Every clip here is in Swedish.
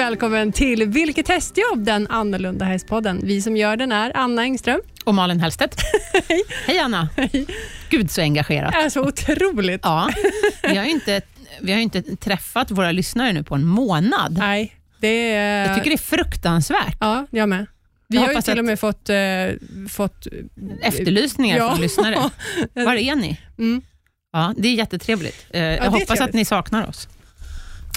välkommen till Vilket hästjobb? Den annorlunda hästpodden. Vi som gör den är Anna Engström. Och Malin Hellstedt. Hej. Hej Anna. Hej. Gud så engagerat. Är så otroligt. Ja, vi har ju inte, vi har inte träffat våra lyssnare nu på en månad. Nej, det är... Jag tycker det är fruktansvärt. Ja, jag med. Vi Jag har ju till och att- med fått... eh, fått Efterlysningar Ja. från lyssnare. Var är ni? Mm. Ja, det är jättetrevligt. Eh, jag är hoppas att trevligt. ni saknar oss.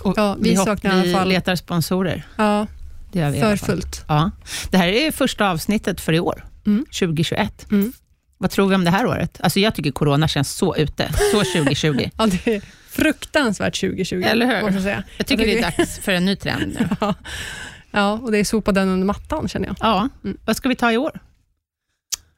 Och Ja, vi hopp- saknar vi letar sponsorer. Ja, Det gör vi för fullt. Ja. Det här är första avsnittet för i år, Mm. 2021. Mm. Vad tror vi om det här året? Alltså jag tycker corona känns så ute. Så 2020. Ja, det är fruktansvärt 2020. Eller hur? måste Jag, säga. Jag tycker det är dags för en ny trend nu. Ja. ja, och det är sopa den under mattan känner jag. Ja, Mm. vad ska vi ta i år?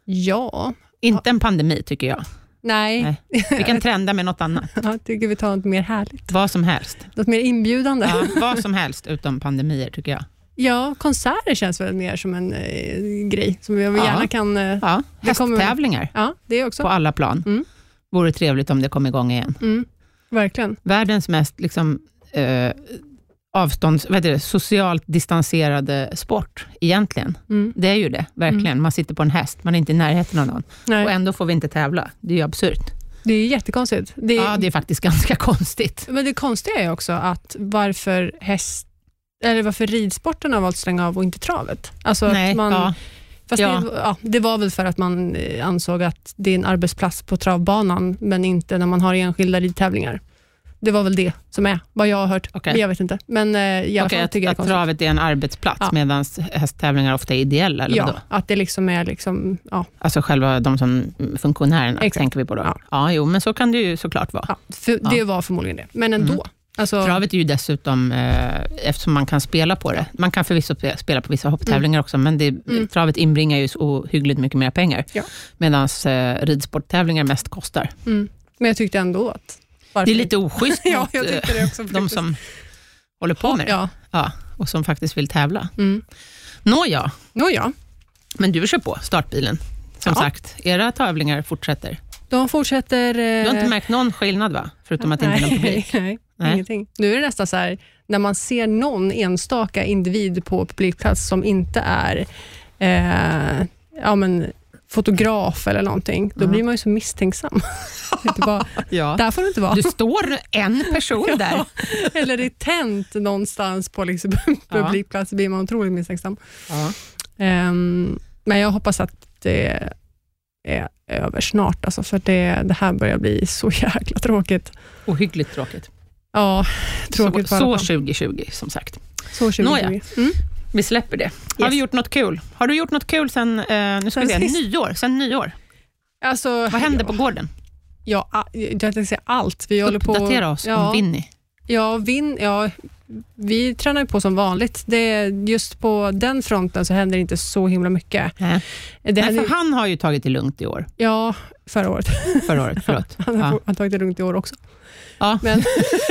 Ja, Inte en pandemi tycker jag. Nej. Nej. Vi kan trenda med något annat. Jag tycker vi tar något mer härligt. Vad som helst. Något mer inbjudande. Ja, vad som helst utom pandemier tycker jag. Ja, konserter känns väl mer som en eh, grej som vi Ja. gärna kan... Eh, Ja, hästtävlingar ja, det också. på alla plan. Mm. Vore trevligt om det kom igång igen. Mm, verkligen. Världens mest liksom, eh, avstånds, vad heter det, socialt distanserade sport egentligen. Mm. Det är ju det, verkligen. Man sitter på en häst, man är inte i närheten av någon. Nej, Och ändå får vi inte tävla. Det är ju absurt. det är jättekonstigt. Det, Ja, det är faktiskt ganska konstigt. Men det konstiga är också att varför häst eller varför ridsporten har valt att stänga av och inte travet. Alltså Nej, man, ja. fast ja. Det, ja, det var väl för att man eh, ansåg att det är en arbetsplats på travbanan, men inte när man har enskilda ridtävlingar. Det var väl det som är, vad jag har hört. Men Jag vet inte. Men eh, i alla Okej, fall att, tycker jag att är konstigt. travet är en arbetsplats, Ja. medan hästtävlingar ofta är ideella, eller vadå? Ja, att det liksom är liksom, ja, Alltså själva de som funktionärerna, Exakt. tänker vi på då? Ja. Ja. jo, men så kan det ju såklart vara. ja Ja. det var förmodligen det. Men ändå. Mm. Alltså, Travet är ju dessutom, eh, eftersom man kan spela på det, man kan förvisso spe- spela på vissa hopptävlingar också, men det, Mm. travet inbringar ju så ohyggligt mycket mer pengar, Ja. medan eh, ridsporttävlingar mest kostar. mm. Men jag tyckte ändå att... varför Det är lite oschysst Ja, mot jag eh, det också. de faktiskt. som håller på med det, Ja. ja, och som faktiskt vill tävla. Mm. Nåja, Nåja, men du kör på startbilen. Som Ja. sagt, era tävlingar fortsätter. de fortsätter... Du har inte märkt någon skillnad, va? Förutom att det inte är någon publik? nej, Nej. ingenting. Nu är det nästan så här, när man ser någon enstaka individ på publikplats som inte är eh, ja, men, fotograf eller någonting, då Mm. blir man ju så misstänksam. Bara, Ja. där får du inte vara. Du står en person där. Ja, eller det är tänt någonstans på liksom, publikplats, då blir man otroligt misstänksam. Ja. Ehm, men jag hoppas att det är över snart, alltså, för det, det här börjar bli så jäkla tråkigt. Ohyggligt tråkigt. Ja, tråkigt så, så plan. 2020, som sagt. Så 2020. Nåja. Mm. Vi släpper det. Har Yes. vi gjort något kul? Har du gjort något kul sen, eh, nu ska vi Sen se, sist. nyår? Sen nyår. Alltså, Vad hände ja, på gården? Ja, jag tänkte säga allt. Vi håller på, Uppdatera oss ja, om Winnie. Ja, vin, ja, vi tränar ju på som vanligt. Det, just på den fronten så händer inte så himla mycket. Nej. Det Nej, för han har ju tagit det lugnt i år. ja, förra året. Förra året, förlåt. Han har Ja. ja. tagit det lugnt i år också. Ja. Men,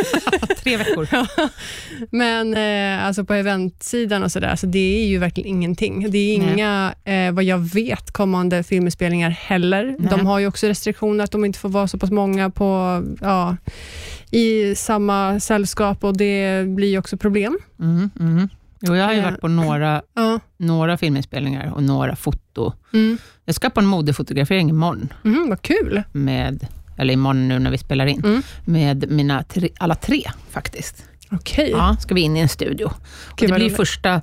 Tre veckor. men eh, alltså på eventsidan och sådär, så det är ju verkligen ingenting. Det är inga, eh, vad jag vet, kommande filminspelningar heller. Nej. De har ju också restriktioner att de inte får vara så pass många på, ja, i samma sällskap och det blir ju också problem. Mm, mm. Jo, jag har ju Eh. varit på några, Ja. några filminspelningar och några foto. Mm. Jag ska på en modefotografering imorgon, Mm, vad kul. med, eller imorgon nu när vi spelar in, Mm. med mina tre, alla tre faktiskt. Okej. Ja, ska vi in i en studio. Gud, det blir roligt. första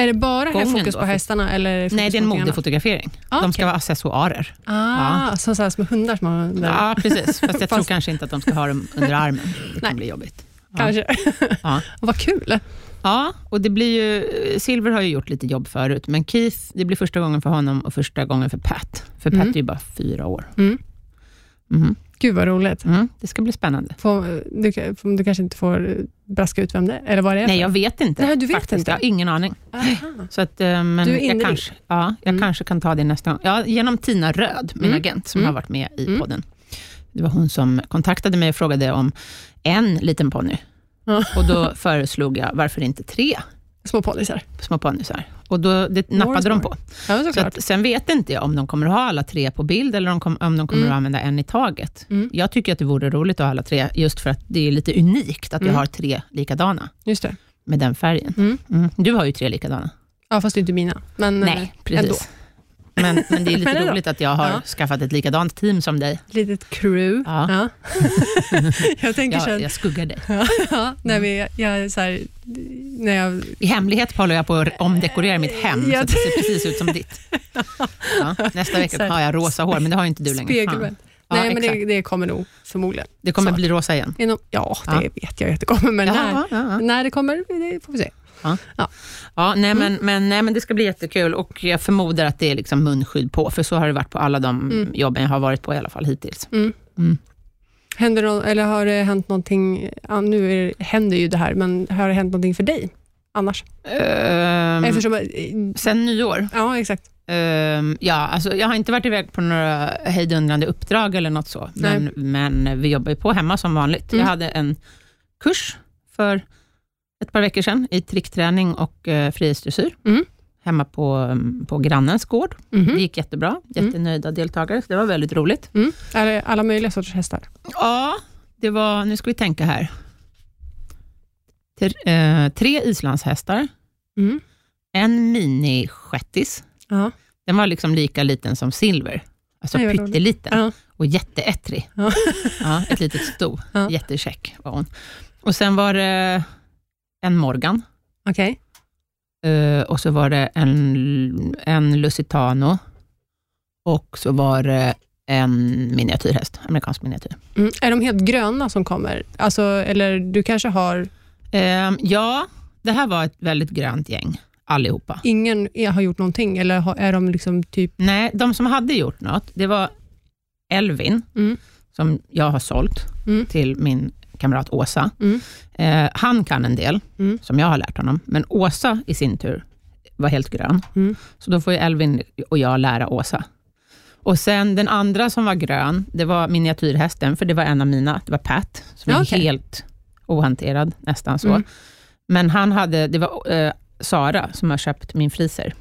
Är det bara gången fokus då? på hästarna? Eller fokus Nej, det är en modefotografering. Ah, De ska vara accessoarer. Ah, som, så här, små hundar som man där. Ja, precis. Fast jag tror kanske inte att de ska ha dem under armen. Det kan bli jobbigt. Ja. Kanske. Ja. vad kul. ja, och det blir ju... Silver har ju gjort lite jobb förut, men Keith, det blir första gången för honom och första gången för Pat. För Pat Mm. är ju bara fyra år. Mm. Mhm. Gud vad roligt. Mm, det ska bli spännande. Får, du, du kanske inte får braska ut vem det är, eller vad det är Nej, jag vet inte. Nej, du vet faktiskt. inte? Jag har ingen aning. Aha. Så att, eh, men Du är inne jag, kanske, ja, jag Mm. kanske kan ta det nästa gång. Ja, genom Tina Röd, min Mm. agent, som Mm. har varit med i Mm. podden. Det var hon som kontaktade mig och frågade om en liten ponny. Ja. Och då föreslog jag, varför inte tre Små polisar. små ponnysar? Och då, det nappade de på. Ja, Så att, sen vet inte jag om de kommer att ha alla tre på bild, eller om, om de kommer Mm. att använda en i taget. Mm. Jag tycker att det vore roligt att ha alla tre, just för att det är lite unikt att vi Mm. har tre likadana. Just det. med den färgen. Mm. Mm. Du har ju tre likadana. Ja, fast det är inte mina. Men, Nej, eh, precis. Ändå. Men, men det är lite roligt att jag har Ja. skaffat ett likadant team som dig. Litet crew. Ja. Ja. jag tänker så Jag, jag skuggar dig. ja, när, vi, jag, är så här, när jag I hemlighet håller jag på att omdekorera mitt hem, så Jag- att det ser precis ut som ditt. Ja, nästa Så vecka här, har jag rosa hår, men det har inte du längre. Spegelvänd. Ja, Nej, men det, det kommer nog förmodligen. Det kommer Så. bli rosa igen. Ja, det Ja. vet jag att det kommer, men när, Ja, ja, ja. när det kommer, det får vi se. Ja, nej, Mm. men, men, nej, men det ska bli jättekul och jag förmodar att det är liksom munskydd på, för så har det varit på alla de Mm. jobben jag har varit på i alla fall hittills. Mm. Mm. Händer nå- eller har det hänt någonting, ja, nu är, det- händer ju det här, men har det hänt någonting för dig annars? Ehm, Eftersom, eh, sen nyår? ja, exakt. Ehm, ja, alltså, jag har inte varit iväg på några hejdundrande uppdrag eller något så, men, men vi jobbar ju på hemma som vanligt. Mm. Jag hade en kurs för ett par veckor sedan i trickträning och uh, frihetsdressyr, Mm. hemma på, um, på grannens gård. Mhm. Det gick jättebra, jättenöjda deltagare, så det var väldigt roligt. Mm. Är det alla möjliga sorters hästar? Ja, det var, nu ska vi tänka här. Tre, eh, tre islandshästar, Mm. en mini-shettis. Ja. Den var liksom lika liten som Silver, alltså Nej, pytteliten Ja. och jätteättrig. Ja. Ja, ett litet sto, Ja. jättekäck var hon. Och sen var det en Morgan, Okej. eh, och så var det en, en Lusitano, och så var det en miniatyrhäst, amerikansk miniatyr. Mm. Är de helt gröna som kommer? Alltså, eller du kanske har, Ehm, ja, det här var ett väldigt grönt gäng, allihopa. ingen har gjort någonting, eller är de liksom typ... Nej, de som hade gjort något, det var Elvin, Mm. som jag har sålt Mm. till min kamrat Åsa. Mm. Eh, han kan en del, Mm. som jag har lärt honom, men Åsa i sin tur var helt grön. Mm. Så då får Elvin och jag lära Åsa. Och sen den andra som var grön, det var miniatyrhästen, för det var en av mina, det var Pat, som Ja, är okej. helt ohanterad, nästan så. Mm. Men han hade, det var eh, Sara som har köpt min friser,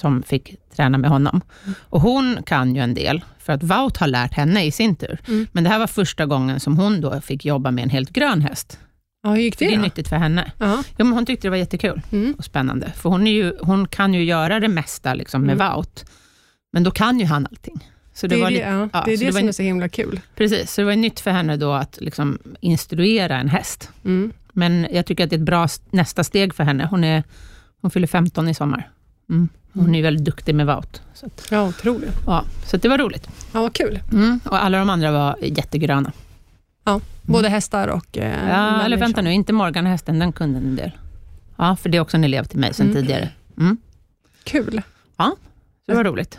som fick träna med honom. Mm. Och hon kan ju en del, för att Wout har lärt henne i sin tur. Mm. Men det här var första gången som hon då fick jobba med en helt grön häst. Ja, hur gick Det det är då? nyttigt för henne. Ja. Ja, men hon tyckte det var jättekul Mm. och spännande, för hon, är ju, hon kan ju göra det mesta liksom med Mm. Wout, men då kan ju han allting. Så det, Det, är lite, ja, ja, det är så det det som är så himla kul. precis, så det var nytt för henne då att liksom instruera en häst. Mm. Men jag tycker att det är ett bra nästa steg för henne. Hon, är, hon fyller 15 i sommar. Mm. Hon Mm. är väldigt duktig med Wout. Så, att, Ja, otroligt. ja, så det var roligt. Ja, vad kul. Mm. Och alla de andra var jättegröna. Både hästar och eh, Mm. Ja, eller vänta nu, inte Morgan-hästen, den kunde en del. Ja, för det är också en elev till mig sedan Mm. tidigare. Mm. Kul. Så det var roligt.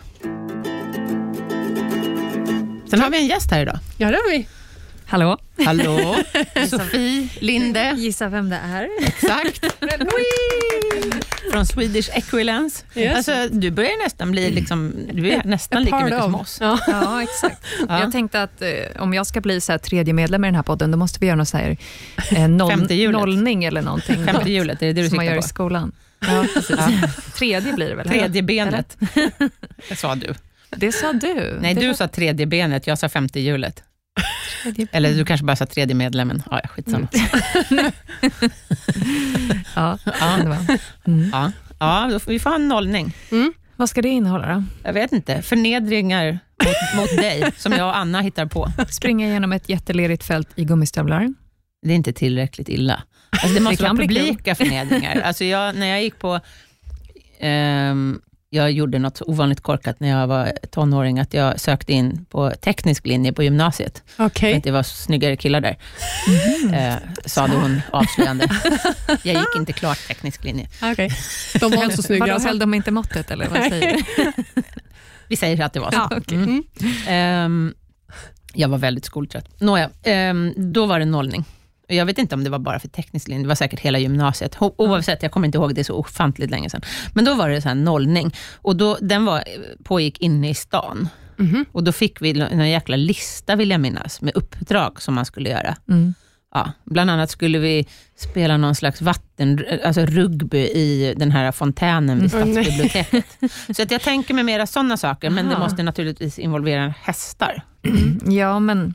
Sen har vi en gäst här idag. Ja, det har vi. Hallå? Hallå, Sofie Linde. Gissa vem det är? Exakt. Från Swedish Equilence. Yes. Alltså, du börjar nästan bli liksom, du är nästan lika mycket som of. oss. Ja. Ja, exakt. Ja. Jag tänkte att eh, om jag ska bli så här tredje medlem i den här podden, då måste vi göra någon så här, eh, noll, nollning eller någonting. Femte hjulet, är det det du som man gör siktar i på? skolan. Ja. Ja. Tredje blir det väl? Tredje benet, det sa du. Det sa du. Nej, det du var sa tredje benet, jag sa femte hjulet. Eller du kanske bara sa tredje medlemmen. Ja, ja, skitsamma. Ja, Ja, var. Mm. ja. ja då får vi får ha en nollning. Vad ska det innehålla då? Jag vet inte, förnedringar mot, mot dig, som jag och Anna hittar på. Springa genom ett jättelerigt fält i gummistövlar? Det är inte tillräckligt illa. Alltså det måste Det vara bli publika förnedringar. Alltså jag, när jag gick på... ehm, jag gjorde något ovanligt korkat när jag var tonåring, att jag sökte in på teknisk linje på gymnasiet. För att det var snyggare killar där, eh, sade hon avslöjande. Jag gick inte klart teknisk linje. Okej. De var så snygga. Vadå, Alltså. höll de inte måttet eller vad säger? Vi säger att det var så. Ja, okej. Mm. Mm. Ehm, jag var väldigt skoltrött. Nåja, ehm, då var det nollning. Jag vet inte om det var bara för teknisk linje, det var säkert hela gymnasiet. Ho- Oavsett, jag kommer inte ihåg, det är så ofantligt länge sedan. Men då var det så här nollning. Och då, den var, pågick inne i stan. Mhm. Och då fick vi en jäkla lista, vill jag minnas, med uppdrag som man skulle göra. Mm. Ja, bland annat skulle vi spela någon slags vatten, alltså rugby i den här fontänen vid Mm. Stadsbiblioteket. Så att jag tänker mig mera sådana saker, men det Aha. måste naturligtvis involvera hästar. Ja, men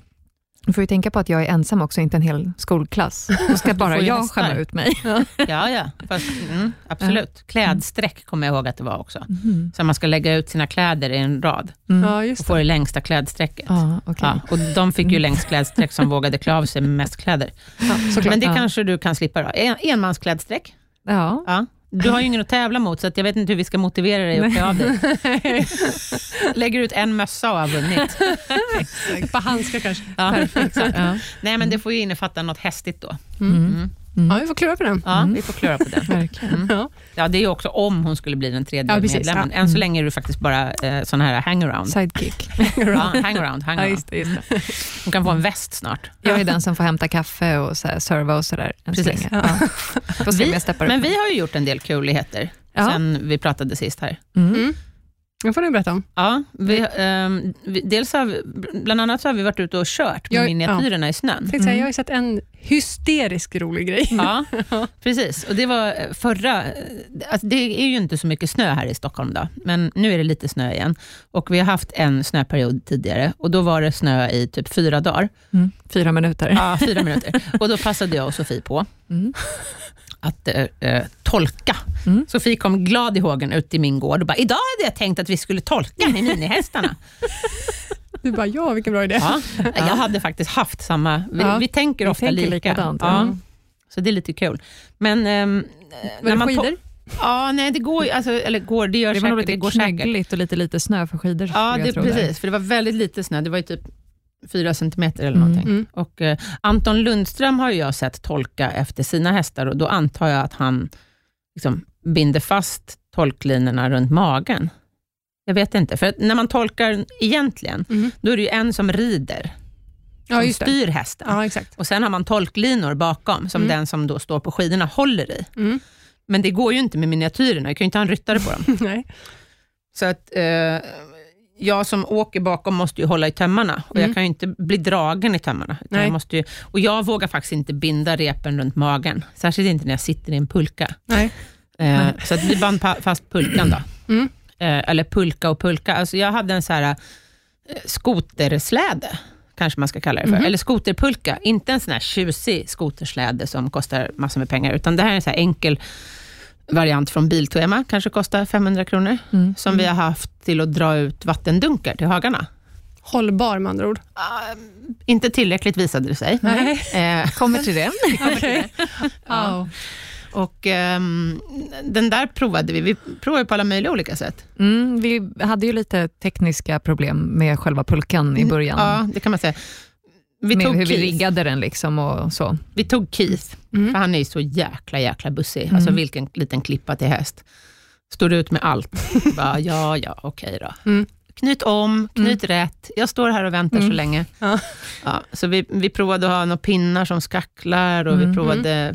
Du får ju tänka på att jag är ensam också, inte en hel skolklass. Då ska bara jag hästar. skämma ut mig. Ja, ja. Fast, mm, absolut. Klädsträck kommer jag ihåg att det var också. Så man ska lägga ut sina kläder i en rad Mm. Ja, och just få det. längsta klädsträcket. Ja. Ja, och de fick ju längst klädsträck som vågade klä av sig med mest kläder. Men det kanske du kan slippa då. En, enmansklädsträck. Ja. Du har ju ingen att tävla mot, så att jag vet inte hur vi ska motivera dig att klä av dig. Lägger ut en mössa och har vunnit. Ett par handskar kanske. Ja, exakt. Ja. Nej, men det får ju innefatta något hästigt då. Mm. Ja, vi får klura på den. Ja, vi får klura på den. Verkligen. Ja. Ja, det är ju också om hon skulle bli den tredje Ja, precis. medlemmen. Ja. Än så länge är du faktiskt bara eh, sån här hangaround. Sidekick. Hangaround, Ja, hangaround. just det, just det. Hon kan få en väst snart. Jag är den som får hämta kaffe och så här, serva och sådär Precis. Vi, men vi har ju gjort en del kuligheter Ja. sen vi pratade sist här. Mm. Mm. Det får ni berätta om. Ja, vi, ehm, vi, dels har vi, bland annat har vi varit ute och kört med Jag- miniatyrerna i snön. Jag, säga, jag har ju sett en hysterisk rolig grej. Ja, precis. Och det var eh, förra... eh, Alltså det är ju inte så mycket snö här i Stockholm, då, men nu är det lite snö igen. Och Vi har haft en snöperiod tidigare och då var det snö i typ fyra dagar. Mm. Fyra minuter. Ja, fyra minuter. Och Då passade jag och Sofie på Mm. Att eh, eh, tolka. Mm. Sofie kom glad i hågen ut i min gård och bara, idag hade jag tänkt att vi skulle tolka med minihästarna. Du bara, ja vilken bra idé. Ja, jag hade faktiskt haft samma... Vi, Ja, vi tänker vi ofta tänker lika. likadant, Ja. ja. Så det är lite kul. Men... ehm, Var det skidor? Ja, nej det går alltså, eller går, det gör Det var nog. Det lite går säkert. knöggligt och lite lite snö för skidor. Ja, det, tro där. precis. För det var väldigt lite snö. Det var ju typ fyra centimeter eller Mm. någonting. Mm. Och, eh, Anton Lundström har ju jag sett tolka efter sina hästar och då antar jag att han liksom, binder fast tolklinorna runt magen. Jag vet inte, för när man tolkar egentligen, Mm. då är det ju en som rider, Ja, som det. styr hästen. Ja. Och Sen har man tolklinor bakom, som Mm. den som då står på skidorna håller i. Mm. Men det går ju inte med miniatyrerna, jag kan ju inte ha en ryttare på dem. Nej. Så att eh, jag som åker bakom måste ju hålla i tömmarna och Mm. jag kan ju inte bli dragen i tömmarna. Jag, måste ju, och jag vågar faktiskt inte binda repen runt magen, särskilt inte när jag sitter i en pulka. Nej. Eh, så att vi band fast pulkan då. Mm. Eh, eller pulka och pulka. Alltså jag hade en så här, eh, skotersläde, kanske man ska kalla det för. Mhm. Eller skoterpulka. Inte en sån här tjusig skotersläde som kostar massor med pengar, utan det här är en så enkel variant från Biltema, kanske kostar 500 kronor, Mm. som vi har haft till att dra ut vattendunkar till hagarna. Hållbar med andra ord. Ah, inte tillräckligt visade det sig. Nej. Eh, Kommer till det. Okej. Ja. och ehm, den där provade vi. Vi provade på alla möjliga olika sätt. Mm, vi hade ju lite tekniska problem med själva pulkan i början. Ja, det kan man säga. Vi med tog, hur vi Keith. riggade den liksom och så. vi tog Keith, Mm. för han är ju så jäkla, jäkla bussig. Mm. Alltså vilken liten klippa till häst. Står ut med allt. Bara, ja, ja, okej då. Mm. Knyt om, knyt rätt. Jag står här och väntar så Mm. länge. Ja. Ja, så vi, vi provade att ha några pinnar som skacklar och Mm. vi provade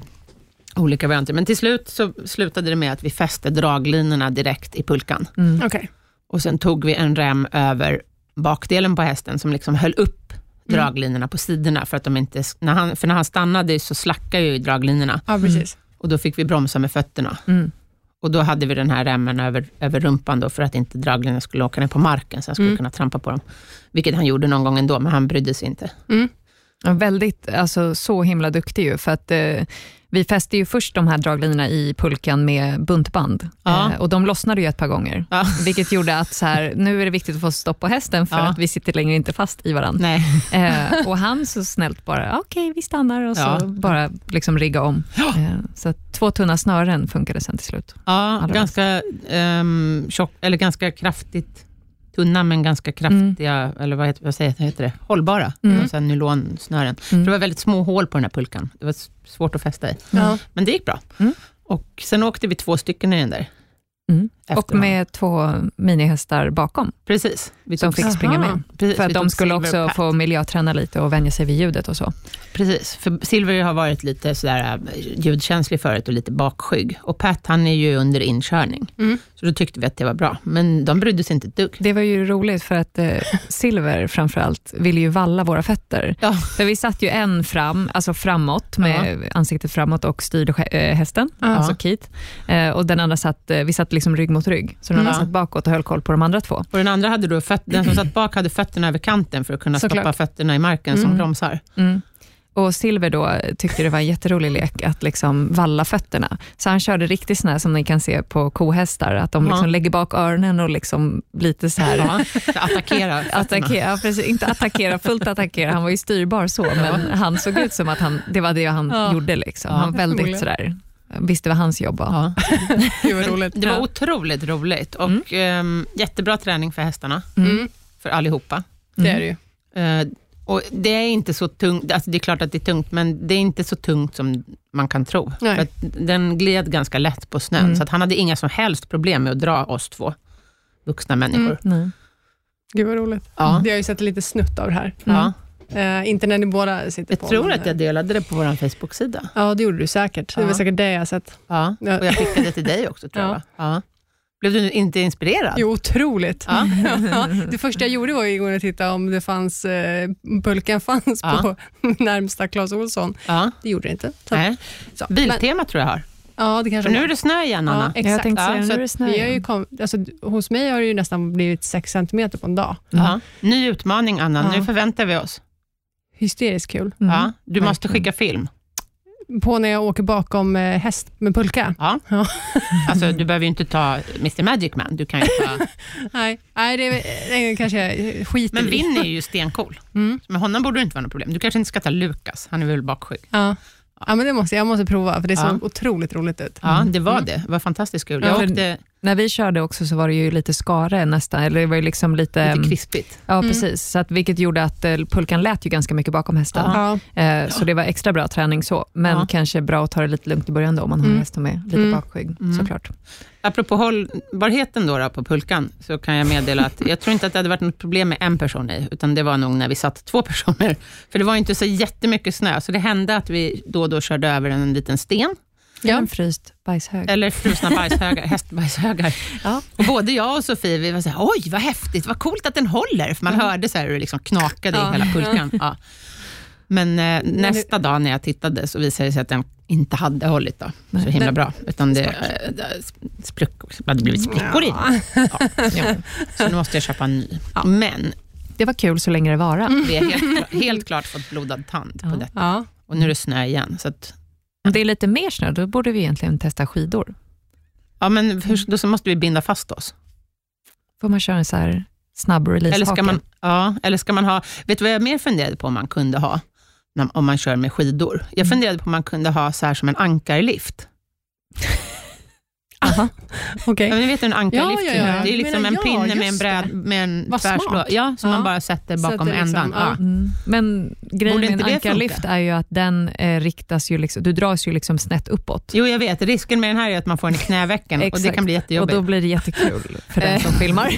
olika varianter. Men till slut så slutade det med att vi fäste draglinorna direkt i pulkan. Mm. Okej. Och sen tog vi en rem över bakdelen på hästen som liksom höll upp draglinorna på sidorna. För att de inte, när han, för när han stannade så slackade ju draglinorna Ja, precis. och då fick vi bromsa med fötterna. Mm. Och då hade vi den här remmen över, över rumpan då, för att inte draglinorna skulle åka ner på marken, så jag skulle Mm. kunna trampa på dem. Vilket han gjorde någon gång ändå, men han brydde sig inte. Ja, väldigt, alltså så himla duktig ju, för att eh, vi fäste ju först de här draglinorna i pulkan med buntband Ja. eh, och de lossnade ju ett par gånger. Ja. Vilket gjorde att så här, nu är det viktigt att få stopp på hästen för att vi sitter längre inte fast i varandra. Eh, och han så snällt bara, okej vi stannar och så bara liksom rigga om. Eh, så två tunna snören funkade sen till slut. Ja, Allra ganska um, tjock, eller ganska kraftigt tunna, men ganska kraftiga, eller vad heter, vad säger, heter det, hållbara, Mm. mm. Nylonsnören. Mm. Det var väldigt små hål på den här pulkan. Det var svårt att fästa i, Ja. men det gick bra. Mm. Och Sen åkte vi två stycken i den där. Mm. efter Och med två minihästar bakom, Precis. Vi som fick Aha. springa med. precis, För att de skulle också Pat. få miljöträna lite och vänja sig vid ljudet och så. Precis, för Silver har varit lite sådär äh, ljudkänslig förut och lite bakskygg. Och Pat han är ju under inkörning, Mm. så då tyckte vi att det var bra. Men de brydde sig inte ett dugg. Det var ju roligt för att eh, Silver framförallt ville ju valla våra fötter. Ja. För vi satt ju en fram, alltså framåt, med ansiktet framåt och styrde eh, hästen, Ja. alltså Keith. Eh, och den andra satt, vi satt liksom rygg mot rygg, så den Mm. hade satt bakåt och höll koll på de andra två. Och den andra hade då, föt- den som satt bak hade fötterna över kanten för att kunna Såklart. stoppa fötterna i marken som Mm. bromsar. Mm. Och Silver då tyckte det var en jätterolig lek att liksom valla fötterna. Så han körde riktigt sån här som ni kan se på kohästar, att de Ja. liksom lägger bak öronen och liksom lite så här Ja, attackera. Attackera, ja, precis, inte attackera, fullt attackera, han var ju styrbar så, men han såg ut som att han, det var det han Ja. gjorde. Liksom. Ja, han var väldigt sådär, visste vad hans jobb var. Ja. Gud vad roligt. Det var otroligt roligt och ehm, jättebra träning för hästarna, Mm, för allihopa. det är det ju. Eh, och det är inte så tungt, alltså det är klart att det är tungt, men det är inte så tungt som man kan tro. Nej. För att den gled ganska lätt på snön, Mm. så att han hade inga som helst problem med att dra oss två vuxna människor. Nej. Gud vad roligt. Ja. Vi har ju sett lite snutt av det här. Ja. Eh, inte när ni båda sitter Jag på. tror men, att jag delade det på vår Facebook-sida. Ja, det gjorde du säkert. Det Ja. var säkert det jag sett. Ja. Och jag skickade det till dig också, tror Ja. jag. Ja. Blev du inte inspirerad? Jo, otroligt. Ja. Ja, det första jag gjorde var ju att titta om det fanns, eh, pulkan fanns Ja. på närmsta Clas Ohlson. Ja. Det gjorde det inte. Så, Nej. så. Men, Biltema tror jag har. ja, det kanske För nu är det snö igen, Anna. Ja, exakt. Jag säga, så nu är det snö Vi har ju igen. kom, alltså, hos mig har det ju nästan blivit 6 centimeter på en dag. Ja. Ny utmaning, Anna. Ja. Nu förväntar vi oss. Hysteriskt kul. Mm. Ja. Du måste verkligen. skicka film. På när jag åker bakom eh, häst med pulka. Ja. Ja. Alltså, du behöver ju inte ta Mr Magic Man. Du kan ju ta... Nej, nej det, det kanske jag skiter Men. Vinn är ju stencool. Mm. Med honom borde det inte vara något problem. Du kanske inte ska ta Lukas. Han är väl bakskygg. Ja. ja, men det måste jag. Måste prova, för det såg Ja. otroligt roligt ut. Ja, det var Mm. det. Det var fantastiskt kul. Ja, Jag för- åkte När vi körde också så var det ju lite skare nästan, eller det var ju liksom lite... lite krispigt. Ja, Mm. precis. Så att, vilket gjorde att eh, pulkan lät ju ganska mycket bakom hästen. Ja. Eh, Så det var extra bra träning så, men Ja. kanske bra att ta det lite lugnt i början då, om man har Mm. en häst som är lite Mm. bakskygg, Mm. såklart. Apropå hållbarheten då, då på pulkan, så kan jag meddela att jag tror inte att det hade varit något problem med en person i, utan det var nog när vi satt två personer. För det var inte så jättemycket snö, så det hände att vi då och då körde över en liten sten, Ja. En fryst bajshög. eller frusna bajshögar, hästbajshögar. Ja. Och både jag och Sofie, vi var så här, oj vad häftigt, vad coolt att den håller, för man hörde så här hur det liksom knakade Ja. i hela pulkan. Ja. Men eh, nästa dag när jag tittade så visade det sig att den inte hade hållit då, så himla bra, utan det, eh, hade blivit sprickor i den. Ja. Så nu måste jag köpa en ny. Men Det var kul så länge det varade. vi har helt, helt klart fått blodad tand på detta. Och nu är det snö igen. Så att, Om det är lite mer snö, då borde vi egentligen testa skidor. ja, men hur, då så måste vi binda fast oss. Får man köra en så här snabb release Eller ska, man, ja, eller ska man ha... Vet du vad jag mer funderade på om man kunde ha, om man kör med skidor? Jag funderade på om man kunde ha så här som en ankarlift. Aha. Okej. Ja, men vet hur en ankarlift Ja, ja, ja. Det är liksom en pinne med en, bräd, med en tvärslå. Ja, som man bara sätter bakom Sätter liksom, ändan. Mm. Men grejen med en ankarlift är ju att den eh, riktas ju liksom, du dras ju liksom snett uppåt. Jo, jag vet. Risken med den här är att man får den i knävecken och det kan bli Och jättejobbigt. då blir det jättekul för den Eh. som filmar.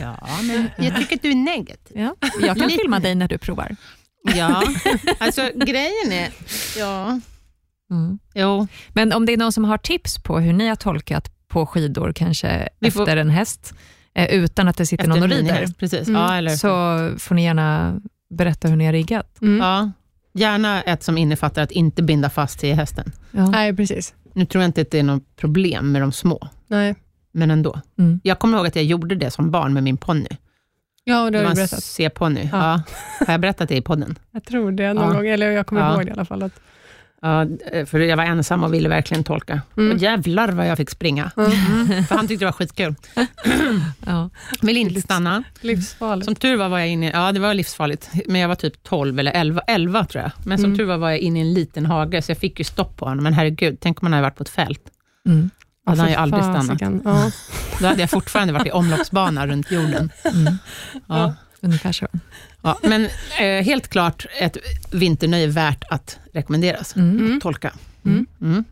Ja, men jag tycker att du är negativ. Ja, jag kan filma dig när du provar. Ja, alltså grejen är... Ja, Mm. jo. Men om det är någon som har tips på hur ni har tolkat på skidor, kanske Vi får- efter en häst, eh, utan att det sitter Efter någon och rider, Precis. Mm. Ja, eller, så får ni gärna berätta hur ni har riggat. Mm. ja, gärna ett som innefattar att inte binda fast sig i hästen. Ja. Nej, precis. Nu tror jag inte att det är något problem med de små, Nej. men ändå. Mm. Jag kommer ihåg att jag gjorde det som barn med min ponny. Ja, det har du berättat. C-ponny. Ja. Ja. Har jag berättat det i podden? Jag tror det någon Ja. gång, eller jag kommer Ja. ihåg det i alla fall. Att, Ja, för jag var ensam och ville verkligen tolka. Mm. Och jävlar vad jag fick springa. Mm. För han tyckte det var skitkul. Ja. Vill inte stanna. livsfarligt. Som tur var var jag inne, ja det var livsfarligt, men jag var typ 12 eller 11, 11 tror jag. Men som Mm. tur var var jag inne i en liten hage, så jag fick ju stopp på honom. Men herregud, tänk om man hade varit på ett fält. Mm. Då hade han ju aldrig stannat. Ja. Då hade jag fortfarande varit i omloppsbana runt jorden. Mm. Ja. Ungefär så. Ja, men eh, helt klart ett vinternöje värt att rekommenderas. Mm. Mm. Tolka. Mm. Mm.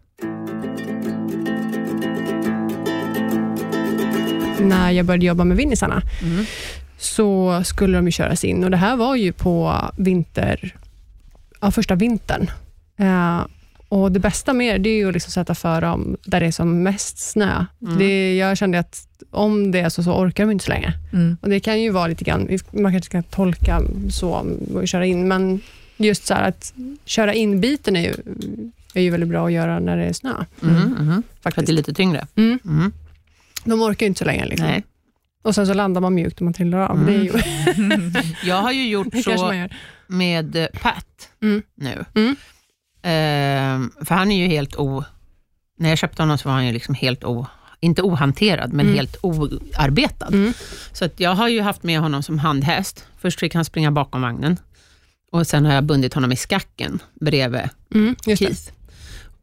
När jag började jobba med vinnisarna Mm. så skulle de ju köras in och det här var ju på vinter, ja, första vintern. Eh, och Det bästa med det är ju att liksom sätta för dem där det är som mest snö. Mm. Det, jag kände att om det är så, så orkar de inte så länge. Mm. Och Det kan ju vara lite grann, man kanske ska tolka så och köra in, men just så här att köra in biten är ju, är ju väldigt bra att göra när det är snö. Mm. Mm. För att Faktiskt. det är lite tyngre. Mm. Mm. De orkar ju inte så länge. Liksom. Nej. Och sen så landar man mjukt och man trillar av. Det är ju, Jag har ju gjort så med eh, Pat Mm. nu. Ehm, för han är ju helt o... När jag köpte honom så var han ju liksom helt o... Inte ohanterad, men Mm. helt oarbetad. Mm. Så att jag har ju haft med honom som handhäst. Först fick han springa bakom vagnen. Och sen har jag bundit honom i skacken bredvid Mm. Keith.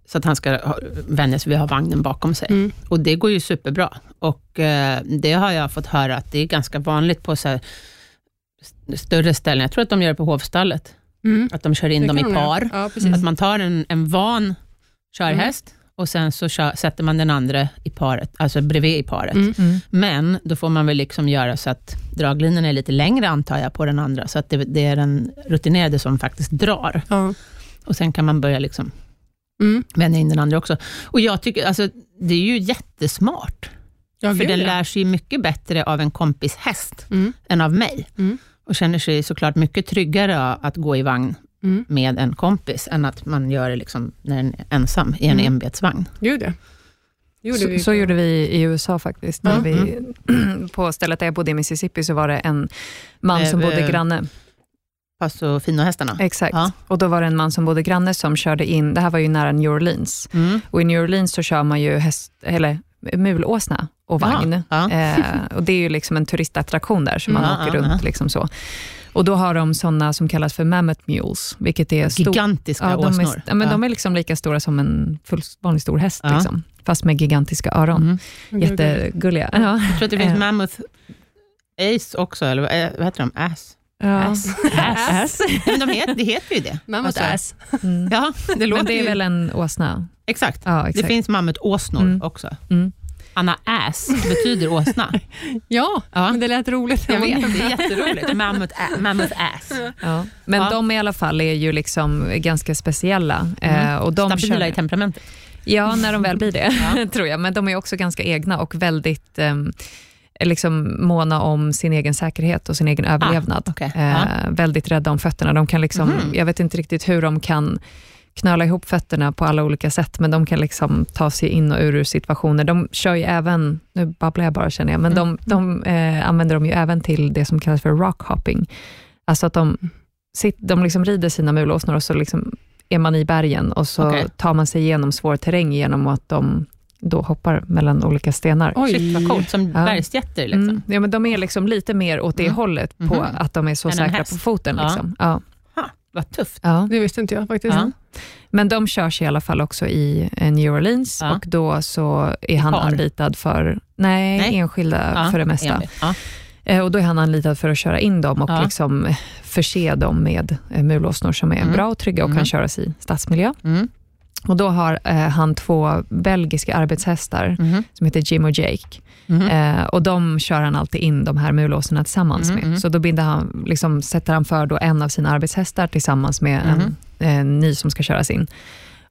Så att han ska vänja sig vid att ha vagnen bakom sig. Mm. Och det går ju superbra. Och eh, det har jag fått höra att det är ganska vanligt på så större ställen. Jag tror att de gör det på hovstallet. Mm. Att de kör in Det dem i par. Ja. Att man tar en, en van körhäst och sen så kör, sätter man den andra i paret, alltså bredvid i paret. Mm. Mm. Men då får man väl liksom göra så att draglinan är lite längre antar jag på den andra, så att det, det är den rutinerade som faktiskt drar. Ja. Och sen kan man börja liksom Mm. vänja in den andra också. Och jag tycker, alltså, det är ju jättesmart. Ja, för gud, den lär sig mycket bättre av en kompis häst Mm. än av mig. Mm. Och känner sig såklart mycket tryggare att gå i vagn Mm. med en kompis, än att man gör det liksom när den är ensam i en Mm. enbetsvagn. Gud, ja. Gjorde Så, vi så gjorde vi i USA faktiskt. När Ja. vi, på stället där jag bodde i Mississippi så var det en man som bodde eh, granne. Paso Fino-hästarna. Exakt. Ja. Och då var det en man som bodde granne som körde in, det här var ju nära New Orleans. Mm. Och i New Orleans så kör man ju häst, eller mulåsna och vagn. Ja. Eh, och det är ju liksom en turistattraktion där, så man Ja, åker ja, runt. ja. Liksom så. Och då har de sådana som kallas för mammoth mules, vilket är stor- Gigantiska Ja, de åsnor. är, ja, men de är liksom lika stora som en full, vanlig stor häst, Ja. liksom, fast med gigantiska öron. Mm. Jättegulliga. Ja. Jag tror att det finns Eh. Mammoth Ace också, eller vad eh, vad heter de? Ass? Ja. Ass. Ass. Nej, men de heter, det heter ju det. Mammoth Alltså, ass. Mm. Ja, det låter Men det är ju... väl en åsna? Exakt. Ja, Det exakt. finns mammutåsnor Mm. också. Mm. Anna Ass betyder åsna. Ja, Ja. men det lät roligt. Jag vet, det är jätteroligt. Mammoth, mammoth Ass. Ja. Men Ja. de i alla fall är ju liksom ganska speciella. Eh, och de Mm. Stabila kör, i temperamentet. Ja, när de väl blir det, Ja. tror jag. Men de är också ganska egna och väldigt ehm, liksom måna om sin egen säkerhet och sin egen överlevnad. okej. Eh, Ja. Väldigt rädda om fötterna. De kan liksom, Mhm. Jag vet inte riktigt hur de kan knöla ihop fötterna på alla olika sätt, men de kan liksom ta sig in och ur situationer. De kör ju även, nu babblar jag bara känner jag, men Mm. de, de eh, använder de ju även till det som kallas för rockhopping. Alltså att de, sit, de liksom rider sina mulåsnor och så liksom är man i bergen och så Okej. tar man sig igenom svår terräng genom att de då hoppar mellan olika stenar. Oj. Shit vad coolt, som Ja. bergsjätter. Liksom. Mm. Ja, men de är liksom lite mer åt det Mm. hållet, på Mhm. att de är så Än säkra på foten. Ja. Liksom. Ja. Ha, vad tufft. Ja. Det visste inte jag faktiskt. Ja. Men de körs i alla fall också i eh, New Orleans Ja. och då så är han par? anlitad för, nej, Nej. enskilda Ja, för det mesta. Eh, Och då är han anlitad för att köra in dem och Ja. liksom förse dem med eh, mulåsnor som är Mm. bra och trygga och Mm. kan köras i stadsmiljö. Mm. Och då har eh, han två belgiska arbetshästar Mhm. som heter Jim och Jake. Mhm. Eh, och de kör han alltid in de här mulåsnorna tillsammans Mm, med. mm. Så då binder han, liksom, sätter han för då en av sina arbetshästar tillsammans med Mhm. en, en ny som ska köras in.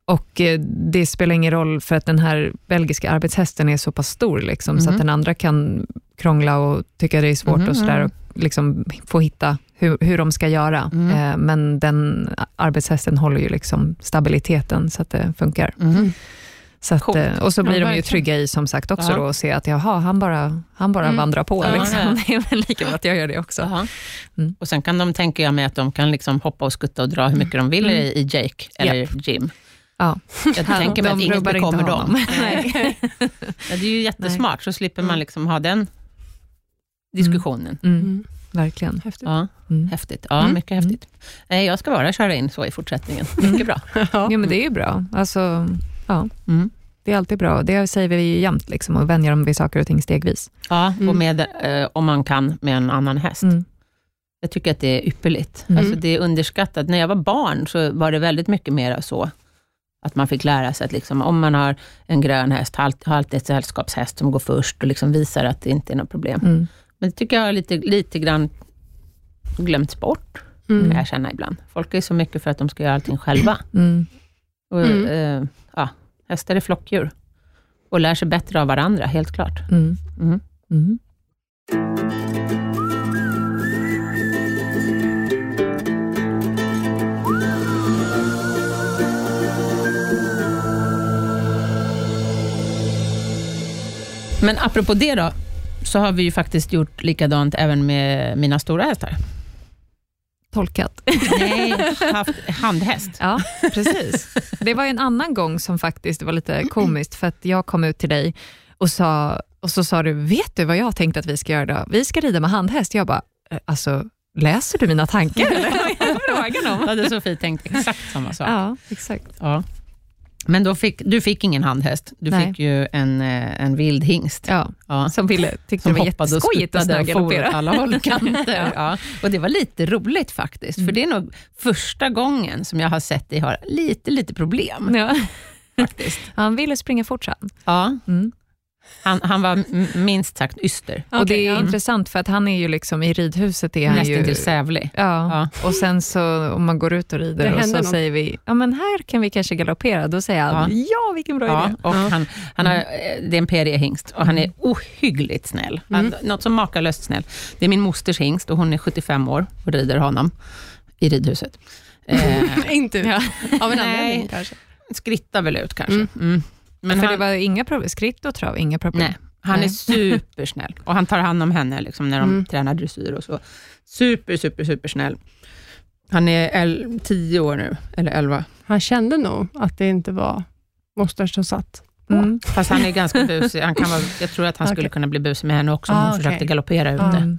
Och eh, det spelar ingen roll för att den här belgiska arbetshästen är så pass stor, liksom, så Mhm. att den andra kan krångla och tycka det är svårt Mhm, och sådär, mm. och liksom få hitta hur, hur de ska göra. Mm. Eh, men den arbetshästen håller ju liksom stabiliteten så att det funkar. Mhm. Så att, eh, och så blir Ja, de ju trygga i som sagt också Ja. då, och se att jaha, han bara, han bara Mm. vandrar på. Ja, liksom. Det är väl lika bra att jag gör det också. Mm. Och sen kan de, tänker jag mig, att de kan liksom hoppa och skutta och dra hur mycket de vill Mm. i i Jake eller Jim. Ja. Jag tänker mig att inget bekommer dem. Nej. Det är ju jättesmart, så slipper man Mm. liksom ha den diskussionen. Mm, Mm. verkligen. Ja, Mm. häftigt. Ja, Mm. mycket häftigt. Nej, jag ska bara köra in så i fortsättningen. Mycket bra. Ja. Men det är ju bra. Alltså, ja, Mm. det är alltid bra. Det säger vi ju jämt, liksom, och vänjer dem vid saker och ting stegvis. Ja, och Mm. med, eh, om man kan med en annan häst. Mm. Jag tycker att det är ypperligt. Mm. Alltså det är underskattat. När jag var barn så var det väldigt mycket mer så, att man fick lära sig att liksom, om man har en grön häst, ha alltid ett sällskapshäst som går först och liksom visar att det inte är något problem. Mm. Men det tycker jag har lite, lite grann glömts bort, kan Mm. jag känna ibland. Folk är så mycket för att de ska göra allting själva. Mm. Och, Mm. eh, ja, hästar är flockdjur och lär sig bättre av varandra, helt klart. Mm. Mm. Men apropå det då, så har vi ju faktiskt gjort likadant även med mina stora hästar. Tolkat. Nej, haft handhäst. Ja, precis. Det var en annan gång som faktiskt var lite komiskt, för att jag kom ut till dig och, sa, och så sa du, vet du vad jag har tänkt att vi ska göra då? Vi ska rida med handhäst. Jag bara, "Eh, alltså, läser du mina tankar? eller?" Frågan om. Då hade Sofie tänkt exakt samma sak. Ja, exakt. Ja. Men då fick, du fick ingen handhäst, du Nej. fick ju en, eh, en vild hingst. Ja, Ja. som ville, tyckte Som det var och jätteskojigt att och for åt alla håll och kanter. Ja. Och det var lite roligt faktiskt, för det är nog första gången som jag har sett dig ha lite, lite problem. Ja. Faktiskt. Han ville springa fort sen. Ja. Mm. Han, han var minst sagt yster. och det är ja. intressant för att han är ju liksom i ridhuset är han Nästan ju... till sävlig. Ja. Ja. och sen så om man går ut och Det rider och så något. säger vi, ja men här kan vi kanske galoppera. Då säger han, Ja. ja, vilken bra Ja, idé. och Ja. Han, han har, eh, det är en PRE-hingst och han är ohyggligt snäll. Han, Mm. Något som makalöst snäll. Det är min mosters hingst och hon är 75 år och rider honom i ridhuset. Eh, Inte Ja. av en anledning kanske. skrittar väl ut kanske. Mm. Mm. Men för han, det var inga problem, skritt och trav, inga problem. nej, han är Nej. supersnäll och han tar hand om henne liksom, när de Mm. tränar dressyr och så. Super, super, super snäll. Han är el- 10 år nu, eller 11. Han kände nog att det inte var moster som satt. Mm. Fast han är ganska busig. Han kan vara, jag tror att han skulle Okej. kunna bli busig med henne också, om Ah, hon okej. försökte galoppera ute. Mm.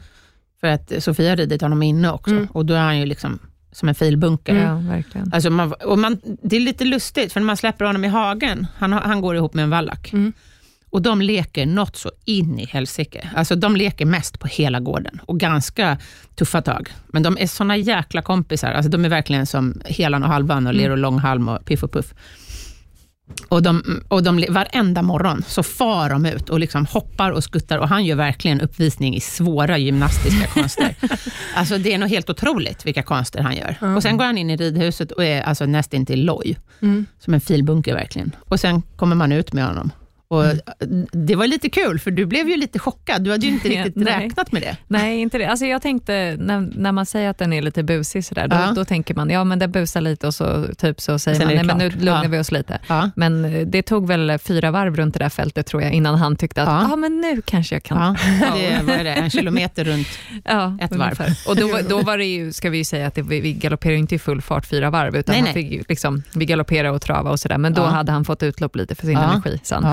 För att Sofia har ridit honom inne också, Mm. och då är han ju liksom som en filbunke. Mm. Ja, verkligen. Alltså man, och man, det är lite lustigt, för när man släpper honom i hagen, han, han går ihop med en vallack, Mm. och de leker något så in i helsike. Alltså de leker mest på hela gården, och ganska tuffa tag. Men de är såna jäkla kompisar, alltså de är verkligen som Helan och Halvan, och Ler och Långhalm och Piff och Puff. Och, de, och de, varenda morgon så far de ut och liksom hoppar och skuttar och han gör verkligen uppvisning i svåra gymnastiska konster. Alltså det är nog helt otroligt vilka konster han gör. Ja. Och Sen går han in i ridhuset och är alltså nästintill loj, Mm. som en filbunke verkligen. Och Sen kommer man ut med honom. Och Det var lite kul, för du blev ju lite chockad. Du hade ju inte riktigt nej. räknat med det. Nej, inte det. Alltså jag tänkte, när, när man säger att den är lite busig, sådär, då, Ja. då tänker man, ja men den busar lite och så, typ, så säger Sen man, nej men nu lugnar Ja. vi oss lite. Ja. Men eh, det tog väl fyra varv runt det där fältet tror jag, innan han tyckte att, ja Ja. men nu kanske jag kan. Ja, det, vad är det, en kilometer runt. Ett ungefär. Och då, då var det ju, ska vi ju säga att det, vi vi galopperade inte i full fart fyra varv, utan Nej, han nej. fick liksom, vi galopperade och trava och sådär, men då hade han fått utlopp lite för sin energi sen.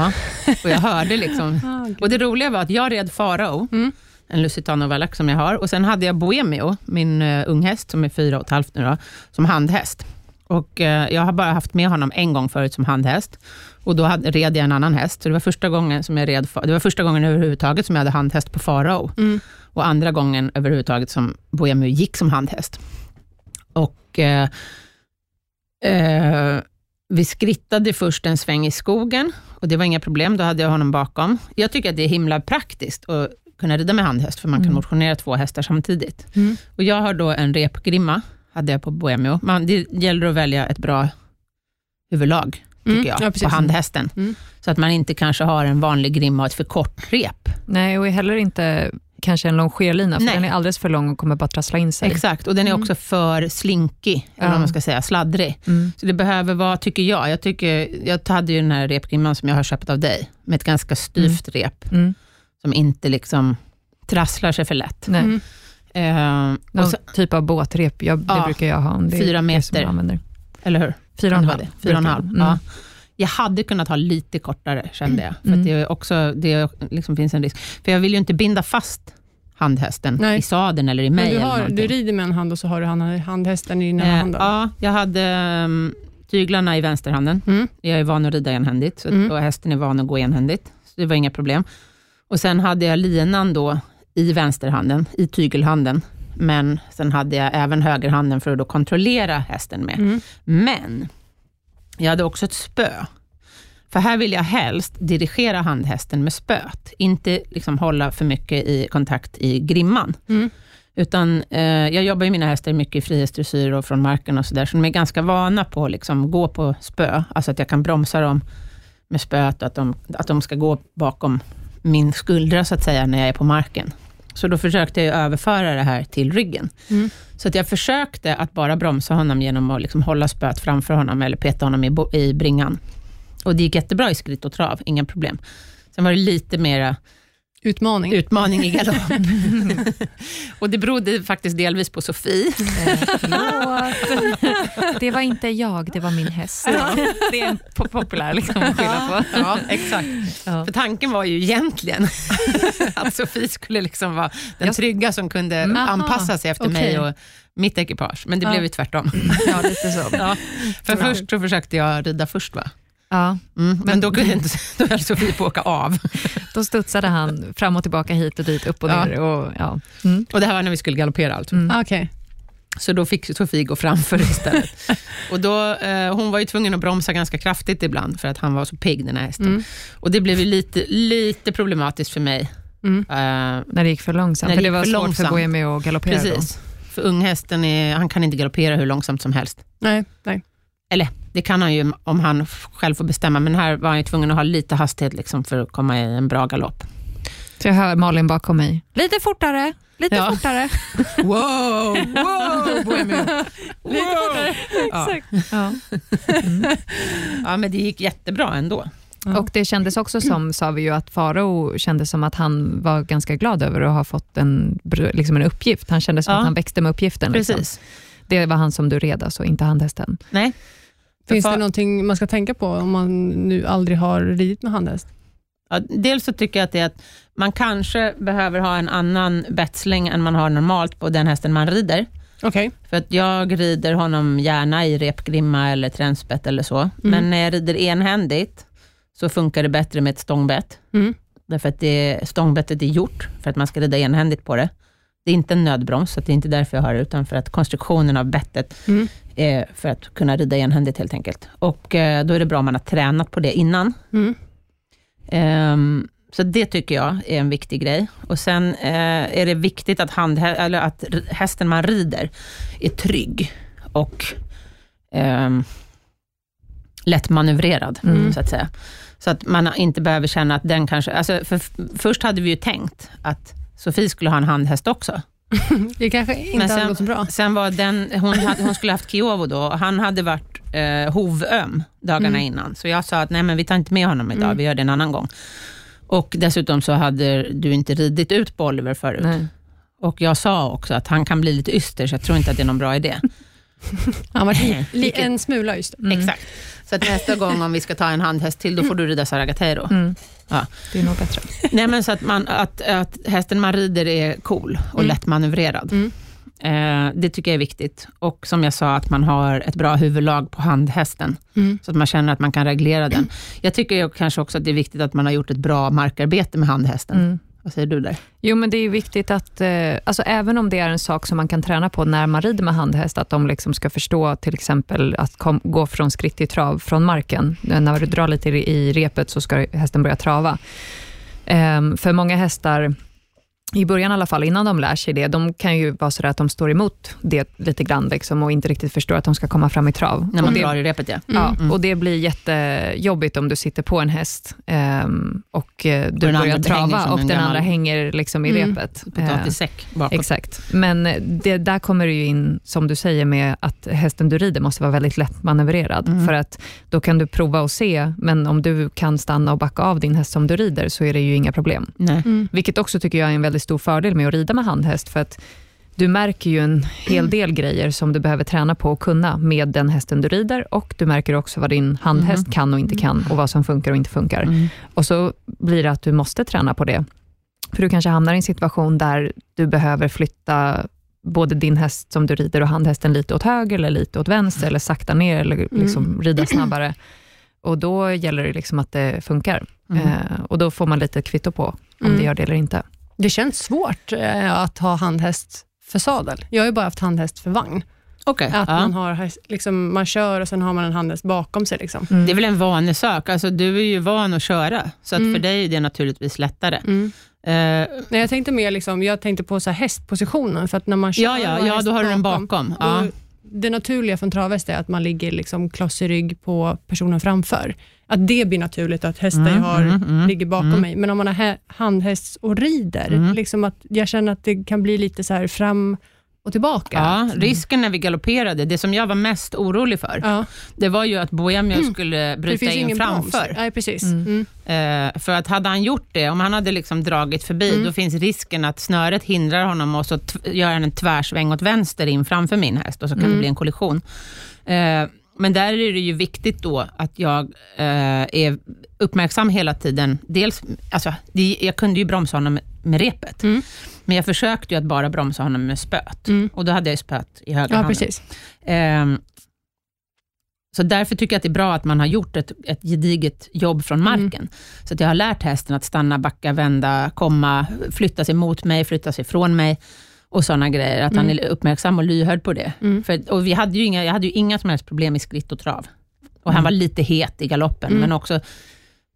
Och jag hörde liksom... Gud. Och det roliga var att jag red Farao, Mm. en Lusitano Valac som jag har, och sen hade jag Boemio, min uh, unghäst, som är fyra och ett halvt nu då, som handhäst. Och eh, jag har bara haft med honom en gång förut som handhäst, och då hade, red jag en annan häst, så det var första gången som jag red, det var första gången överhuvudtaget som jag hade handhäst på Farao, Mm. och andra gången överhuvudtaget som Boemio gick som handhäst. Och eh, eh, vi skrittade först en sväng i skogen och det var inga problem, då hade jag honom bakom. Jag tycker att det är himla praktiskt att kunna rida med handhäst, för man kan Mm. motionera två hästar samtidigt. Mm. Och jag har då en repgrimma, hade jag på Boemio. Man, det gäller att välja ett bra huvudlag, tycker Mm. jag, Ja, på handhästen. Mm. Så att man inte kanske har en vanlig grimma och ett för kort rep. Nej, och heller inte kanske en longerlina, för Nej. den är alldeles för lång och kommer bara trassla in sig. Exakt, och den är Mm. också för slinkig, eller Ja. vad man ska säga, sladdrig. Mm. Så det behöver vara, tycker jag, jag, tycker, jag hade ju den här repgrimman som jag har köpt av dig, med ett ganska styvt rep, Mm. som inte liksom trasslar sig för lätt. Nej. Mm. Eh, och Någon så, typ av båtrep, jag, det Ja, brukar jag ha. Det fyra det som meter. använder. eller hur? Fyra och en Det halv. det. Fyra och en halv. Ja. Jag hade kunnat ha lite kortare, kände jag. För Mm. att det, är också, det liksom finns en risk. För jag vill ju inte binda fast handhästen Nej. i sadeln eller i mig. Men du, har, du rider med en hand och så har du hand- handhästen i ena Eh, handen. ja, jag hade um, tyglarna i vänsterhanden. Mm. Jag är van att rida enhändigt så, Mm. och hästen är van att gå enhändigt. Så det var inga problem. Och Sen hade jag linan då i vänsterhanden, i tygelhanden. Men sen hade jag även högerhanden för att då kontrollera hästen med. Mm. Men jag hade också ett spö. För här vill jag helst dirigera handhästen med spöet, inte liksom hålla för mycket i kontakt i grimman. Mm. Utan eh, jag jobbar ju mina hästar mycket i frihetsdressyr och från marken och sådär, så de är ganska vana på att liksom gå på spö, alltså att jag kan bromsa dem med spöet och att de, att de ska gå bakom min skuldra så att säga, när jag är på marken. Så då försökte jag överföra det här till ryggen. Mm. Så att jag försökte att bara bromsa honom genom att liksom hålla spöet framför honom, eller peta honom i, i bringan. Och det gick jättebra i skritt och trav, inga problem. Sen var det lite mera Utmaning. utmaning i galopp. och det berodde faktiskt delvis på Sofie. Eh. Det var inte jag, det var min häst. Det är en po- populär liksom, att skylla på. Ja, exakt. Ja. För tanken var ju egentligen att Sofie skulle liksom vara den trygga som kunde Mm. Aha, anpassa sig efter okej. mig och mitt ekipage. Men det Ja. blev ju tvärtom. Ja, lite så. Ja. För Ja. först så försökte jag rida först, va? Ja, Mm, men, Men- då kunde inte då höll Sofie på att åka av. då studsade han fram och tillbaka hit och dit, upp och Ja. ner. Och, ja. Mm. Och det här var när vi skulle galoppera alltså. Mm. Ah, Okej. Så då fick Sofie gå framför istället. och då, eh, hon var ju tvungen att bromsa ganska kraftigt ibland, för att han var så pigg den här hästen. Mm. Och det blev ju lite, lite problematiskt för mig. Mm. Eh, När det gick för långsamt. När För det det var för svårt långsamt. för Boemi att galoppera precis. För unghästen, är, han kan inte galoppera hur långsamt som helst. Nej, nej. Eller det kan han ju om han själv får bestämma, men här var han ju tvungen att ha lite hastighet liksom för att komma i en bra galopp. Så jag hör Malin bakom mig. Lite fortare, lite Ja. fortare. Wow, wow, Bohemio. Lite fortare. Ja. Exakt. Ja. ja, men det gick jättebra ändå. Ja. Och det kändes också som, sa vi ju, att Farao kändes som att han var ganska glad över att ha fått en, liksom en uppgift. Han kände som Ja. att han växte med uppgiften. Liksom. Precis. Det var han som du red, alltså, inte handhästen. Nej. Finns För- det någonting man ska tänka på om man nu aldrig har ridit med handhäst? Ja, dels så tycker jag att det är att man kanske behöver ha en annan betsling än man har normalt på den hästen man rider. Okej. För att jag rider honom gärna i repgrimma eller tränspett eller så. Men när jag rider enhändigt så funkar det bättre med ett stångbett. Mm. Därför att det, stångbettet är gjort för att man ska rida enhändigt på det. Det är inte en nödbroms, så det är inte därför jag har det, utan för att konstruktionen av bettet Mm. är för att kunna rida enhändigt helt enkelt. Och eh, då är det bra om man har tränat på det innan. Mm. Ehm, så det tycker jag är en viktig grej. Och Sen eh, är det viktigt att, handhä- eller att hästen man rider är trygg och ehm, lätt manövrerad, Mm. så att säga. Så att man inte behöver känna att den kanske... Alltså för först hade vi ju tänkt att Sofie skulle ha en handhäst också. Det kanske inte Men hade sen- gått så bra. Sen var den, hon, hade, hon skulle haft Kiovo då, och han hade varit eh, hovöm dagarna Mm. innan. Så jag sa att nej men vi tar inte med honom idag, Mm. vi gör det en annan gång. Och dessutom så hade du inte ridit ut på Oliver förut. Nej. Och jag sa också att han kan bli lite yster, så jag tror inte att det är någon bra idé. Han var li- en smula just. Mm. Exakt. Så att nästa gång om vi ska ta en handhäst till, då får du rida Saragateiro. Mm. Ja. Det är nog bättre. Nej, men så att, man, att, att hästen man rider är cool och Mm. lättmanövrerad. Mm. Eh, det tycker jag är viktigt. Och som jag sa, att man har ett bra huvudlag på handhästen, Mm. så att man känner att man kan reglera den. Jag tycker ju kanske också att det är viktigt att man har gjort ett bra markarbete med handhästen. Vad säger du där? Jo, men det är viktigt att, eh, alltså även om det är en sak som man kan träna på när man rider med handhäst, att de liksom ska förstå till exempel att kom, gå från skritt till trav från marken. Eh, när du drar lite i, repet så ska hästen börja trava. Ehm, för många hästar, i början i alla fall, innan de lär sig det, de kan ju vara sådär att de står emot det lite grann liksom, och inte riktigt förstår att de ska komma fram i trav. När Och man det, drar i repet, ja. Ja, Mm. och det blir jättejobbigt om du sitter på en häst ehm, och eh, du den börjar trava och en den gammal andra hänger liksom i Mm. repet. Eh, Potatissäck bakåt. Exakt. Men det, där kommer det ju in, som du säger, med att hästen du rider måste vara väldigt lätt manövrerad. Mm. För att då kan du prova och se, men om du kan stanna och backa av din häst som du rider, så är det ju inga problem. Nej. Mm. Vilket också tycker jag är en väldigt stor fördel med att rida med handhäst, för att du märker ju en hel del grejer som du behöver träna på och kunna med den hästen du rider och du märker också vad din handhäst Mhm. kan och inte kan och vad som funkar och inte funkar. Mm. Och så blir det att du måste träna på det. För du kanske hamnar i en situation där du behöver flytta både din häst som du rider och handhästen lite åt höger eller lite åt vänster, eller sakta ner eller liksom rida snabbare. Och då gäller det liksom att det funkar. Mm. Eh, och då får man lite kvitto på om Mm. det gör det eller inte. Det känns svårt eh, att ha handhäst för sadel. Jag har ju bara haft handhäst för vagn. Okej. Att Ja. man, har, liksom, man kör och sen har man en handhäst bakom sig. Liksom. Mm. Det är väl en vanesak. Alltså, du är ju van att köra, så att Mm. för dig är det naturligtvis lättare. Mm. Eh, Nej, jag tänkte mer liksom, jag tänkte på så här hästpositionen, för att när man kör ja, ja, ja, då har du den bakom. Ja. då- Det naturliga för en travhäst är att man ligger liksom kloss i rygg på personen framför. Att det blir naturligt, att hästar Mm, jag har mm, mm, ligger bakom mm. mig. Men om man har hä- handhäst och rider, Mm. liksom att jag känner att det kan bli lite så här fram och tillbaka. Ja, risken när vi galopperade, det som jag var mest orolig för, Ja, det var ju att Bohemio skulle bryta in framför. Nej, precis. Mm. Mm. Eh, för att hade han gjort det, om han hade liksom dragit förbi, Mm. då finns risken att snöret hindrar honom och så gör han en tvärsväng åt vänster in framför min häst och så kan Mm. det bli en kollision. Eh, men där är det ju viktigt då att jag eh, är uppmärksam hela tiden. Dels, alltså, det, jag kunde ju bromsa honom med, med repet, Mm. men jag försökte ju att bara bromsa honom med spöet. Mm. Och då hade jag ju spöet i högra Ja, handen. precis. Ehm, så därför tycker jag att det är bra att man har gjort ett, ett gediget jobb från Mm. marken. Så att jag har lärt hästen att stanna, backa, vända, komma, flytta sig mot mig, flytta sig från mig och sådana grejer. Att han Mm. är uppmärksam och lyhörd på det. Mm. För, och vi hade ju inga, jag hade ju inga som helst problem i skritt och trav. Och han Mm. var lite het i galoppen, Mm. men också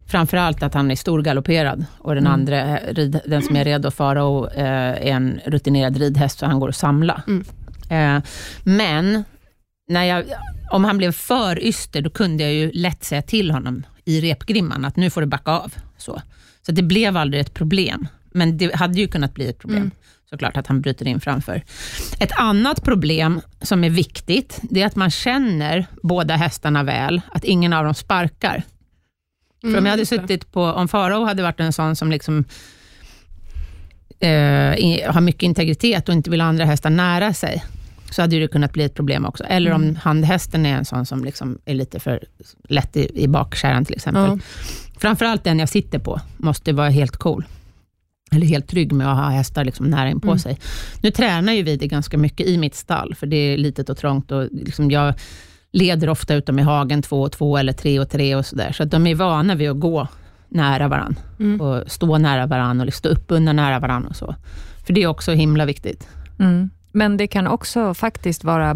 framförallt att han är storgalopperad och den Mm. andra, rid, den som är redo fara och eh, är en rutinerad ridhäst, så han går att samla. Eh, men när jag, om han blev för yster, då kunde jag ju lätt säga till honom i repgrimman att nu får du backa av. Så, så det blev aldrig ett problem, men det hade ju kunnat bli ett problem. Mm. Såklart att han bryter in framför. Ett annat problem som är viktigt, det är att man känner båda hästarna väl, att ingen av dem sparkar. För om jag hade Mm, just det. suttit på, om Farao hade varit en sån som liksom eh, har mycket integritet och inte vill ha andra hästar nära sig, så hade det kunnat bli ett problem också. Eller om Mm. handhästen är en sån som liksom är lite för lätt i, i bakkärran till exempel. Ja. Framförallt den jag sitter på måste vara helt cool. Eller helt trygg med att ha hästar liksom nära in på Mm. sig. Nu tränar ju vi det ganska mycket i mitt stall, för det är litet och trångt. Och liksom jag leder ofta ut dem i hagen två och två, eller tre och tre och sådär. Så att de är vana vid att gå nära varann Mm. och stå nära varann och stå uppbundna nära varann och så. För det är också himla viktigt. Mm. Men det kan också faktiskt vara,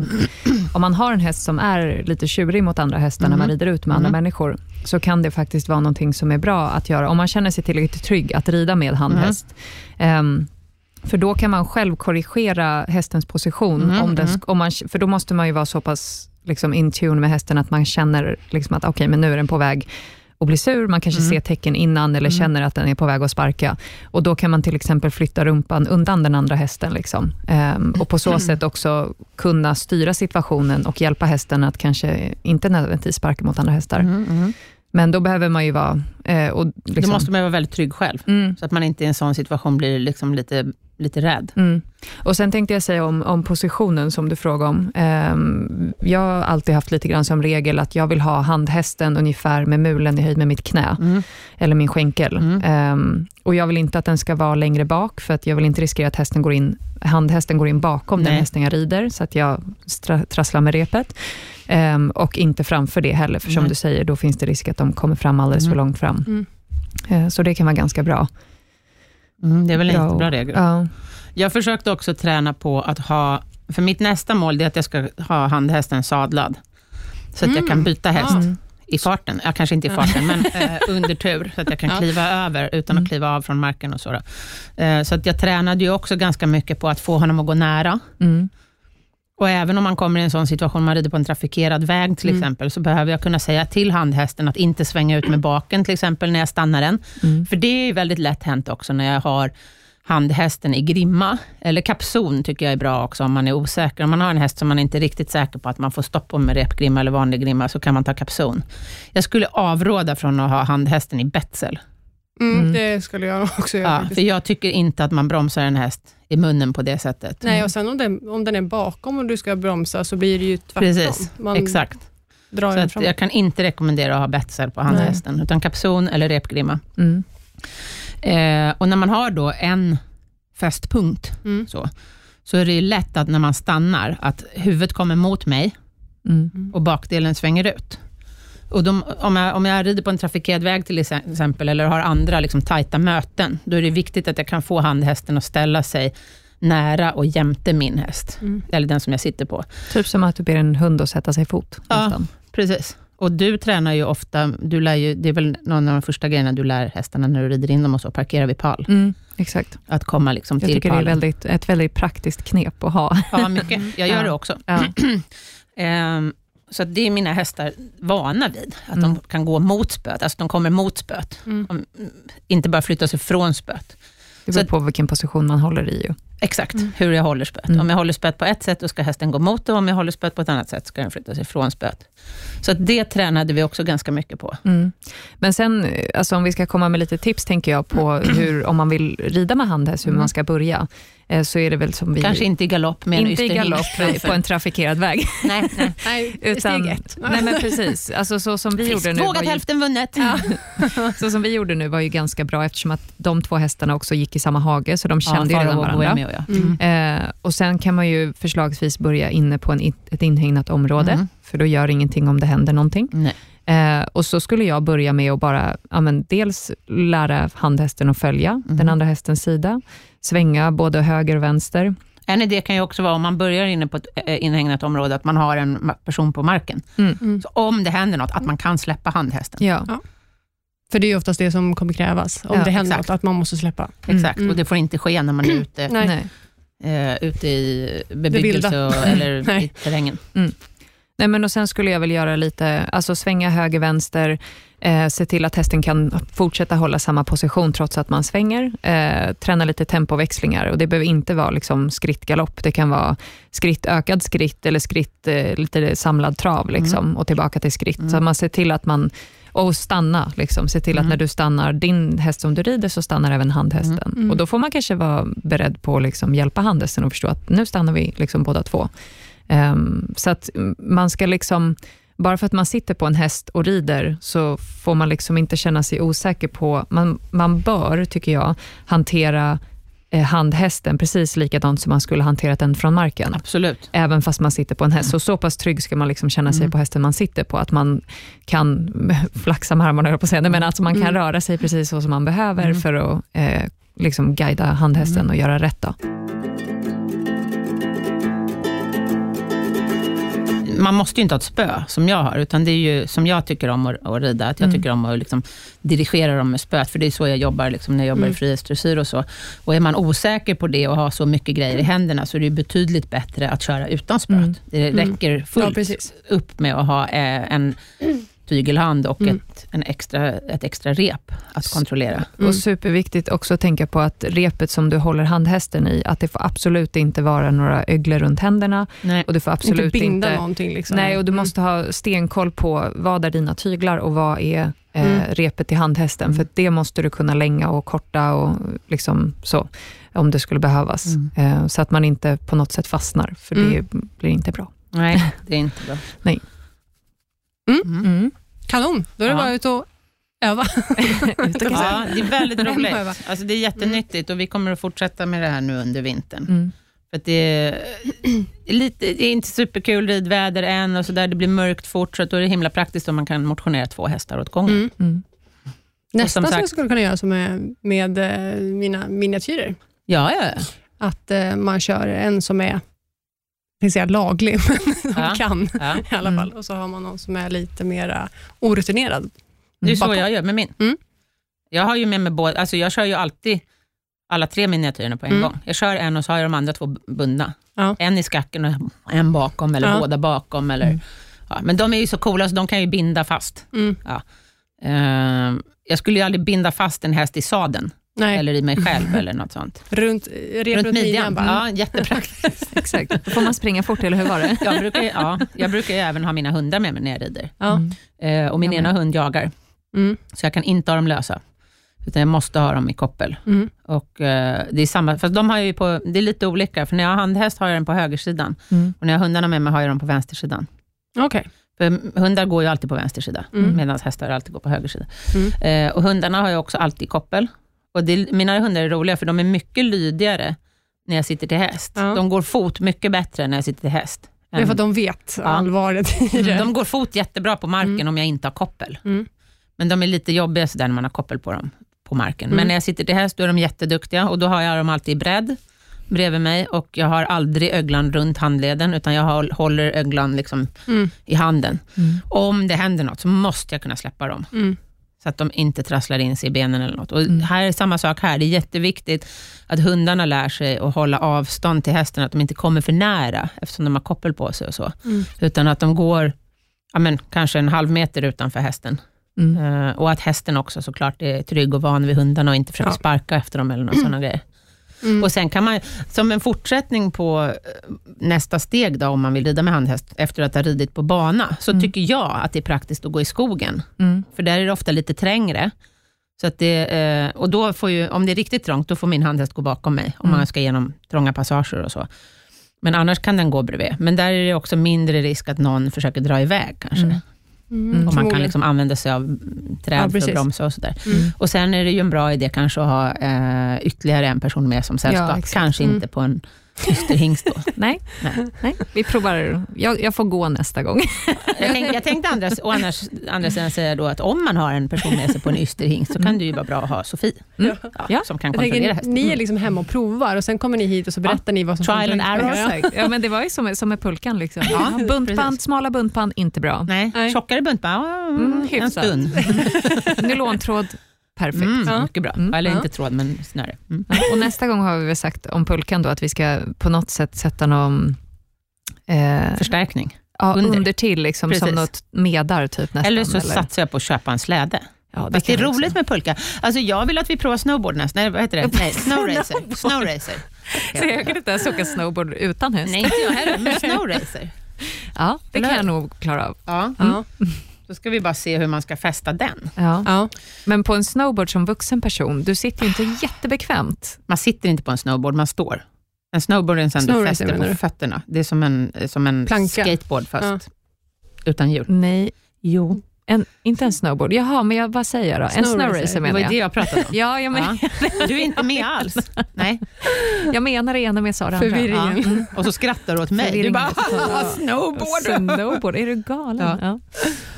om man har en häst som är lite tjurig mot andra hästar när man Mhm. rider ut med andra Mhm. människor, så kan det faktiskt vara någonting som är bra att göra, om man känner sig tillräckligt trygg att rida med handhäst. Ehm, för då kan man själv korrigera hästens position, Mhm, om den, om man, för då måste man ju vara så pass liksom, in tune med hästen, att man känner liksom att okej, men nu är den på väg att bli sur, man kanske Mm. ser tecken innan, eller Mm. känner att den är på väg att sparka. Och Då kan man till exempel flytta rumpan undan den andra hästen. Liksom. Ehm, och på så Mm. sätt också kunna styra situationen och hjälpa hästen att kanske inte nödvändigtvis sparka mot andra hästar. Mm, mm. Men då behöver man ju vara... Eh, och liksom, Då måste man vara väldigt trygg själv, mm, så att man inte i en sån situation blir liksom lite, lite rädd. mm. Och Sen tänkte jag säga om, om positionen som du frågade om. Ehm, jag har alltid haft lite grann som regel att jag vill ha handhästen ungefär med mulen i höjd med mitt knä. Mm. eller min skänkel. Mm. Ehm, och jag vill inte att den ska vara längre bak, för att jag vill inte riskera att hästen går in, handhästen går in bakom den Nej. hästen jag rider, så att jag stra- trasslar med repet. Ehm, och inte framför det heller, för som Nej. du säger, då finns det risk att de kommer fram alldeles Mm. för långt fram. Mm. Ehm, så det kan vara ganska bra. Mm, det är väl en Bra. jättebra regel. Ja. Jag försökte också träna på att ha, för mitt nästa mål är att jag ska ha handhästen sadlad. Så att jag Mm. kan byta häst Ja. Mm. i farten. Ja, kanske inte i farten, men eh, under tur. Så att jag kan Ja. kliva över utan Mm. att kliva av från marken. och Så. Eh, Så att jag tränade ju också ganska mycket på att få honom att gå nära. Och även om man kommer i en sån situation, man rider på en trafikerad väg till Mm. exempel, så behöver jag kunna säga till handhästen att inte svänga ut med baken, till exempel när jag stannar den. Mm. För det är väldigt lätt hänt också när jag har handhästen i grimma, eller kapson tycker jag är bra också om man är osäker. Om man har en häst som man inte är riktigt säker på att man får stopp på med repgrimma eller vanlig grimma, så kan man ta kapson. Jag skulle avråda från att ha handhästen i betsel. Mm, Mm. Det skulle jag också göra. Ja, faktiskt. för jag tycker inte att man bromsar en häst i munnen på det sättet. Nej, och sen om den, om den är bakom och du ska bromsa, så blir det ju tvärtom. Precis, Man Exakt. drar Så den fram. jag kan inte rekommendera att ha betsel på handhästen, utan kapson eller repgrimma. Mm. Eh, och när man har då en fästpunkt, Mm. så, så är det ju lätt att när man stannar, att huvudet kommer mot mig Mm. och bakdelen svänger ut. Och de, om, jag, om jag rider på en trafikerad väg till exempel, eller har andra liksom, tajta möten, då är det viktigt att jag kan få handhästen att ställa sig nära och jämte min häst, Mm. eller den som jag sitter på. Typ som att du ber en hund att sätta sig fot. Ja. nästan. Precis. Och du tränar ju ofta, du lär ju, det är väl någon av de första grejerna du lär hästarna när du rider in dem och så, parkera vid pall. Mm. Exakt. Att komma liksom Jag till tycker det är pallen. väldigt, ett väldigt praktiskt knep att ha. Ja, mycket. Jag gör Ja. det också. Ja. Ehm, så det är mina hästar vana vid, att Mm. de kan gå mot spöet, alltså de kommer mot spöet. Mm. Om- Inte bara flytta sig från spöet. Det beror på vilken position man håller i. Ju. Exakt, hur jag håller spöet. Mm. Om jag håller spöet på ett sätt, då ska hästen gå mot det. Om jag håller spöet på ett annat sätt, ska den flytta sig från spöet. Så det tränade vi också ganska mycket på. Mm. Men sen, alltså om vi ska komma med lite tips, tänker jag, på hur, om man vill rida med handhäst, hur Mm. man ska börja, så är det väl som vi... Kanske inte i galopp med en inte i galopp på en trafikerad väg. Nej, nej. Nej, Utan, steg ett. nej men precis, alltså så som vi gjorde nu var Vågat ju, hälften vunnet. så som vi gjorde nu var ju ganska bra eftersom att de två hästarna också gick i samma hage, så de kände ju Farao redan och varandra. Bohemio, ja. Mm. Eh, och Sen kan man ju förslagsvis börja inne på en, ett inhägnat område, Mm. för då gör ingenting om det händer någonting. Nej. Eh, och så skulle jag börja med att bara, ja, men dels lära handhästen att följa Mhm. den andra hästens sida, svänga både höger och vänster. En idé kan ju också vara, om man börjar inne på ett eh, inhägnat område, att man har en person på marken. Mm. Mm. Så om det händer något, att man kan släppa handhästen. Ja. För det är ju oftast det som kommer krävas, om Ja, det händer exakt. något, att man måste släppa. Exakt, Mm. och det får inte ske när man är ute, Nej. Eh, ute i bebyggelse och, eller i terrängen. Nej, men och sen skulle jag väl göra lite, alltså svänga höger, vänster, eh, se till att hästen kan fortsätta hålla samma position trots att man svänger. Eh, träna lite tempoväxlingar och det behöver inte vara liksom skritt, galopp. Det kan vara skritt, ökad skritt eller skritt, eh, lite samlad trav liksom, och tillbaka till skritt. Mm. Så att man ser till att man, och stanna, liksom. se till att Mm. när du stannar din häst som du rider, så stannar även handhästen. Mm. Och då får man kanske vara beredd på att liksom hjälpa handhästen och förstå att nu stannar vi liksom båda två. Ehm, så att man ska liksom, bara för att man sitter på en häst och rider, så får man liksom inte känna sig osäker på, man, man bör, tycker jag, hantera eh, handhästen precis likadant som man skulle hanterat den från marken. Absolut. Även fast man sitter på en häst. Så, så pass trygg ska man liksom känna sig Mm. på hästen man sitter på, att man kan flaxa med armarna, på Nej, men alltså man kan Mm. röra sig precis så som man behöver Mm. för att eh, liksom guida handhästen Mm. och göra rätt. Då. Man måste ju inte ha ett spö, som jag har, utan det är ju som jag tycker om att, att rida, att jag Mm. tycker om att liksom dirigera dem med spöet, för det är så jag jobbar liksom, när jag jobbar Mm. i frihetsdressyr och så. Och är man osäker på det och har så mycket grejer i händerna, så är det ju betydligt bättre att köra utan spöet. Mm. Det Mm. räcker Ja, fullt precis. upp med att ha eh, en tygelhand och Mm. ett, en extra, ett extra rep att kontrollera. Mm. Och superviktigt också att tänka på att repet som du håller handhästen i, att det får absolut inte vara några öglor runt händerna Nej. och du får absolut inte binda inte... någonting. Liksom. Nej, och du Mm. måste ha stenkoll på vad är dina tyglar och vad är eh, Mm. repet i handhästen, Mm. för det måste du kunna länga och korta och liksom så, om det skulle behövas. Mm. Eh, så att man inte på något sätt fastnar, för Mm. det blir inte bra. Nej, det är inte bra. Nej. Mm. Mm. Kanon, då är det Ja. bara ut och öva. Ut och Ja, det är väldigt roligt. Alltså, det är jättenyttigt och vi kommer att fortsätta med det här nu under vintern. Mm. För att det, är lite, det är inte superkul ridväder än och så där. det blir mörkt fort, så då är det himla praktiskt om man kan motionera två hästar åt gången. Mm. Mm. Nästan som som sagt- jag skulle kunna göra som med, med eh, mina miniatyrer. Ja, ja, ja. Att eh, man kör en som är jag säga laglig, men som Ja. kan ja. i alla Mm. fall. Och så har man någon som är lite mer orutinerad. Det är så jag gör med min. Mm. Jag har ju med mig båda, alltså jag kör ju alltid alla tre miniatyrerna på en Mm. gång. Jag kör en och så har jag de andra två bundna. Ja. En i skacken och en bakom, eller båda bakom. Eller, Mm. men de är ju så coola så de kan ju binda fast. Mm. Ehm, jag skulle ju aldrig binda fast en häst i sadeln, Nej, eller i mig själv eller något sånt. runt, rep runt, midjan. bara. Ja, jättepraktiskt. Exakt. Då får man springa fort, eller hur var det? Jag brukar, ja, jag brukar ju även ha mina hundar med mig när jag rider. Ja. Eh, och min Jag ena hund jagar, Mm. så jag kan inte ha dem lösa. Utan jag måste ha dem i koppel. Mm. Och, eh, det är samma, fast de har ju på, det är lite olika, för när jag har handhäst har jag den på högersidan. Mm. Och när jag har hundarna med mig har jag dem på vänstersidan. Okej. För hundar går ju alltid på vänster sida, Mm. medan hästar alltid går på höger sida. Mm. Eh, och hundarna har jag också alltid koppel. Och det, mina hundar är roliga, för de är mycket lydigare när jag sitter till häst. Ja. De går fot mycket bättre när jag sitter till häst. Det är för att de vet allvaret i det. de går fot jättebra på marken Mm. om jag inte har koppel. Mm. Men de är lite jobbiga sådär när man har koppel på dem på marken. Mm. Men när jag sitter till häst, då är de jätteduktiga och då har jag dem alltid i bredd bredvid mig och jag har aldrig öglan runt handleden, utan jag håll- håller öglan liksom Mm. i handen. Mm. Om det händer något så måste jag kunna släppa dem, Mm. Så att de inte trasslar in sig i benen eller något. Och Mm. här är samma sak här. Det är jätteviktigt att hundarna lär sig att hålla avstånd till hästen, att de inte kommer för nära, eftersom de har koppel på sig och så. Mm. Utan att de går ja, men, kanske en halv meter utanför hästen Mm. Eh, och att hästen också såklart är trygg och van vid hundarna och inte försöker Ja. sparka efter dem eller några sådana grejer. Mm. Och sen kan man, som en fortsättning på eh, nästa steg då, om man vill rida med handhäst, efter att ha ridit på bana, så Mm. tycker jag att det är praktiskt att gå i skogen. Mm. För där är det ofta lite trängre. Så att det, eh, och då får ju, om det är riktigt trångt, då får min handhäst gå bakom mig, om Mm. man ska igenom trånga passager och så. Men annars kan den gå bredvid. Men där är det också mindre risk att någon försöker dra iväg kanske. Mm. Och man kan liksom använda sig av träd Ja, för att bromsa och sådär. Mm. Och sen är det ju en bra idé kanske att ha eh, ytterligare en person med som sällskap. exakt. kanske Mm. inte på en ysterhingst då. Nej, Nej. nej, vi provar. Jag, jag får gå nästa gång. Jag, tänk, jag tänkte andra, å andra, andra sidan säga då att om man har en person med sig på en ysterhingst, så kan det ju vara bra att ha Sofie, Mm. ja, Ja. som kan kontrollera tänker, hästen. ni är liksom hemma och provar och sen kommer ni hit och så berättar ni vad som Trial and och error. Ja, men det var ju som, som med pulkan. Liksom. Ja, Ja, buntband, smala buntband, inte bra. Nej, Nej. tjockare buntband, ja, Mm, en stund. Nylontråd, perfekt. Mm. Mycket bra. Mm. Eller inte tråd, men snöre. Mm. Och nästa gång har vi väl sagt om pulkan då, att vi ska på något sätt sätta någon eh, Förstärkning. ja, under. under. till, liksom, som något medar typ nästan. Eller så satsar jag på att köpa en släde. ja, Fast det är vi också. roligt med pulka. Alltså jag vill att vi provar snowboard nästa. Nej, vad heter det? Nej, snowracer. Snowracer. Så jag kan inte ens åka snowboard utan häst. Nej, inte jag heller, men snowracer. Ja, det Eller kan jag nog klara av. Ja, Ja. Då ska vi bara se hur man ska fästa den. Ja. Ja. Men på en snowboard som vuxen person, du sitter ju inte jättebekvämt. Man sitter inte på en snowboard, man står. En snowboard är en sån du fäster på fötterna. Det är som en, som en Planka. skateboard fast Ja. utan hjul. Nej, Jo, en, inte en snowboard. Jaha, men jag, vad säger jag då? En Snowracer. det menar var ju jag. det jag pratade om. Ja, jag, men, Ja. Du är inte med alls. Nej. jag menar det ena men jag sa det andra. Förvirringen. Ja. Mm. Och så skrattar du åt mig. Du bara, snowboard. Snowboard, är du galen? Ja. Ja.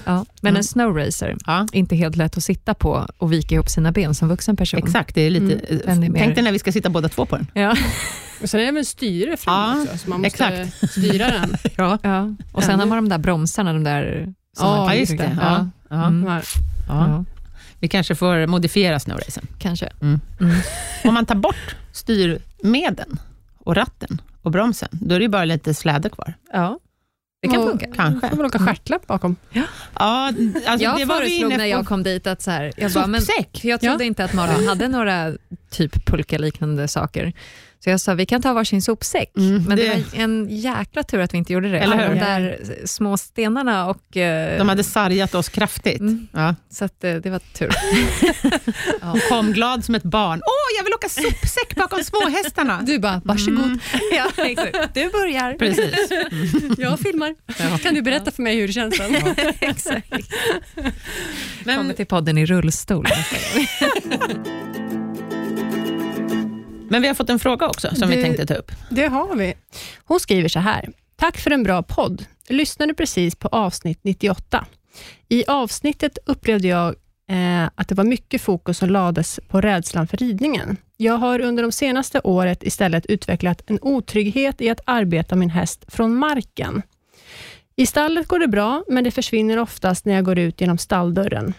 Ja. Men Mm. en snowracer, Ja, inte helt lätt att sitta på och vika ihop sina ben som vuxen person. exakt. Det är lite, Mm, är mer- Tänk dig när vi ska sitta båda två på den. Ja. Och sen är det väl styre fram Ja, också, så man måste exakt. styra den. Ja, Ja. Och sen har man de där bromsarna, de där... som Ja, man kan just det. Ja. Ja. Mm. Här. Ja. Ja. Vi kanske får modifiera snowracen. Kanske. Mm. Mm. Om man tar bort styrmedlen och ratten och bromsen, då är det ju bara lite släde kvar. Ja. Det kan Och- funka. Kanske. får väl åka stjärtlapp bakom. Ja, alltså jag det var vi föreslog när jag kom dit att så här, jag bara, men, jag trodde inte att Malin hade några typ pulka-liknande saker. Så jag sa, vi kan ta varsin sopsäck. Mm, men det... det- var en jäkla tur att vi inte gjorde det. Eller hur? De där små stenarna och... eh, De hade sargat oss kraftigt. Mm. Ja. Så att, eh, det var tur. Hon kom glad som ett barn. Åh, jag vill åka sopsäck bakom småhästarna. Du bara, varsågod. Mm. ja, exakt. Du börjar. Precis. Jag filmar. Kan du berätta för mig hur det känns sen? exakt. Men, Kommer till podden i rullstol. Men vi har fått en fråga också som vi Du- tänkte ta upp. Det har vi. Hon skriver så här. Tack för en bra podd. Lyssnade precis på avsnitt 98. I avsnittet upplevde jag eh, att det var mycket fokus som lades på rädslan för ridningen. Jag har under de senaste året istället utvecklat en otrygghet i att arbeta min häst från marken. I stallet går det bra, men det försvinner oftast när jag går ut genom stalldörren.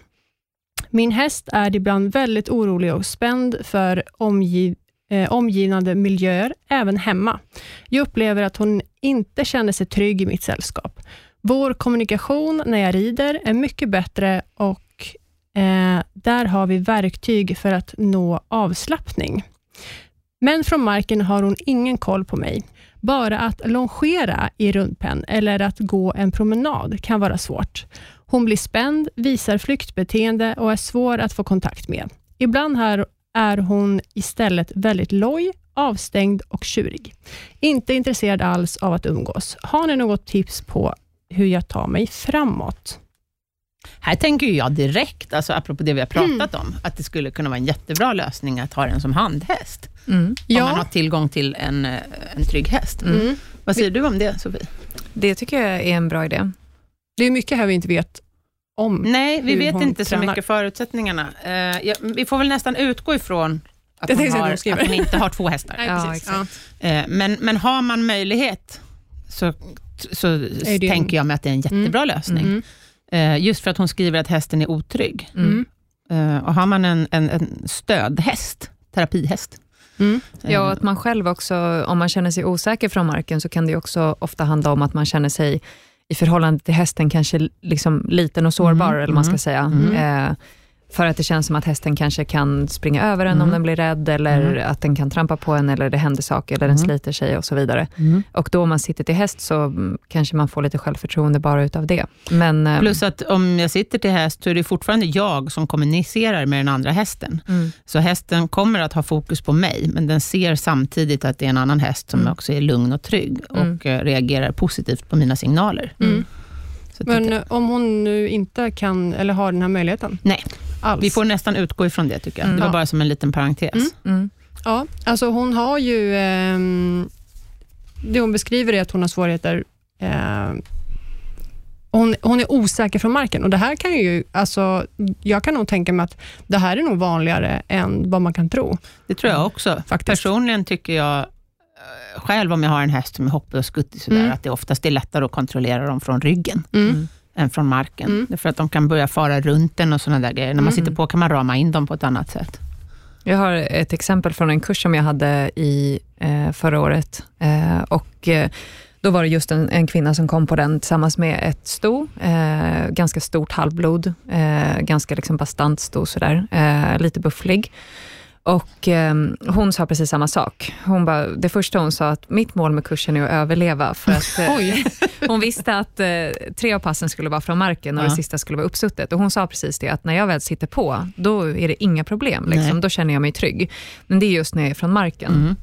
Min häst är ibland väldigt orolig och spänd för omgiv eh, omgivande miljöer, även hemma. Jag upplever att hon inte känner sig trygg i mitt sällskap. Vår kommunikation när jag rider är mycket bättre och eh, där har vi verktyg för att nå avslappning. Men från marken har hon ingen koll på mig. Bara att longera i rundpen eller att gå en promenad kan vara svårt. Hon blir spänd, visar flyktbeteende och är svår att få kontakt med. Ibland har är hon istället väldigt loj, avstängd och tjurig. Inte intresserad alls av att umgås. Har ni något tips på hur jag tar mig framåt? Här tänker jag direkt, alltså apropå det vi har pratat Mm. om, att det skulle kunna vara en jättebra lösning att ha den som handhäst. Mm. Om man har tillgång till en, en trygg häst. Mm. Vad säger du om det, Sofie? Det tycker jag är en bra idé. Det är mycket här vi inte vet om. Nej, vi Hur vet hon inte så tränar. mycket förutsättningarna. Eh, ja, vi får väl nästan utgå ifrån att hon, har, att hon inte har två hästar. Nej, Ja. Eh, men, men har man möjlighet, så, så tänker jag mig att det är en jättebra lösning. Mm. Eh, just för att hon skriver att hästen är otrygg. Mm. Mm. Och har man en, en, en stödhäst, terapihäst, Mm. Ja, och att man själv också, om man känner sig osäker från marken, så kan det också ofta handla om att man känner sig i förhållande till hästen kanske liksom liten och sårbar, Mm, eller man ska mm, säga. mm. Eh, för att det känns som att hästen kanske kan springa över en om Mm. den blir rädd, eller Mm. att den kan trampa på en, eller det händer saker, eller den Mm. sliter sig och så vidare. Mm. Och då om man sitter till häst så mm, kanske man får lite självförtroende bara utav det. Men, eh, Plus att om jag sitter till häst, så är det fortfarande jag som kommunicerar med den andra hästen. mm, Så hästen kommer att ha fokus på mig, men den ser samtidigt att det är en annan häst som också är lugn och trygg och eh, reagerar positivt på mina signaler. Mm. Så att Men det- eh, om hon nu inte kan, eller har den här möjligheten Nej, alls. vi får nästan utgå ifrån det tycker jag. Mm. Det var Ja. bara som en liten parentes. Mm. mm, Ja, alltså hon har ju... ehm, det hon beskriver är att hon har svårigheter... Eh, hon, hon är osäker från marken och det här kan ju... Alltså, jag kan nog tänka mig att det här är nog vanligare än vad man kan tro. Det tror jag också. Faktiskt. Personligen tycker jag eh, själv, om jag har en häst som är hoppig och skuttig, sådär, Mm. att det oftast är lättare att kontrollera dem från ryggen Mm. Mm. än från marken. Mm. Därför att de kan börja fara runt den och sådana där grejer. När man Mm. sitter på kan man rama in dem på ett annat sätt. Jag har ett exempel från en kurs som jag hade i eh, förra året. Eh, och eh, då var det just en, en kvinna som kom på den tillsammans med ett sto, eh, ganska stort halvblod, eh, ganska liksom bastant sto sådär, eh, lite bufflig. Och eh, hon sa precis samma sak. Hon bara, det första hon sa att mitt mål med kursen är att överleva, för att eh, hon visste att eh, tre av passen skulle vara från marken och Ja. det sista skulle vara uppsuttet. Och hon sa precis det, att när jag väl sitter på, då är det inga problem. Liksom. Då känner jag mig trygg. Men det är just när jag är från marken. Mm.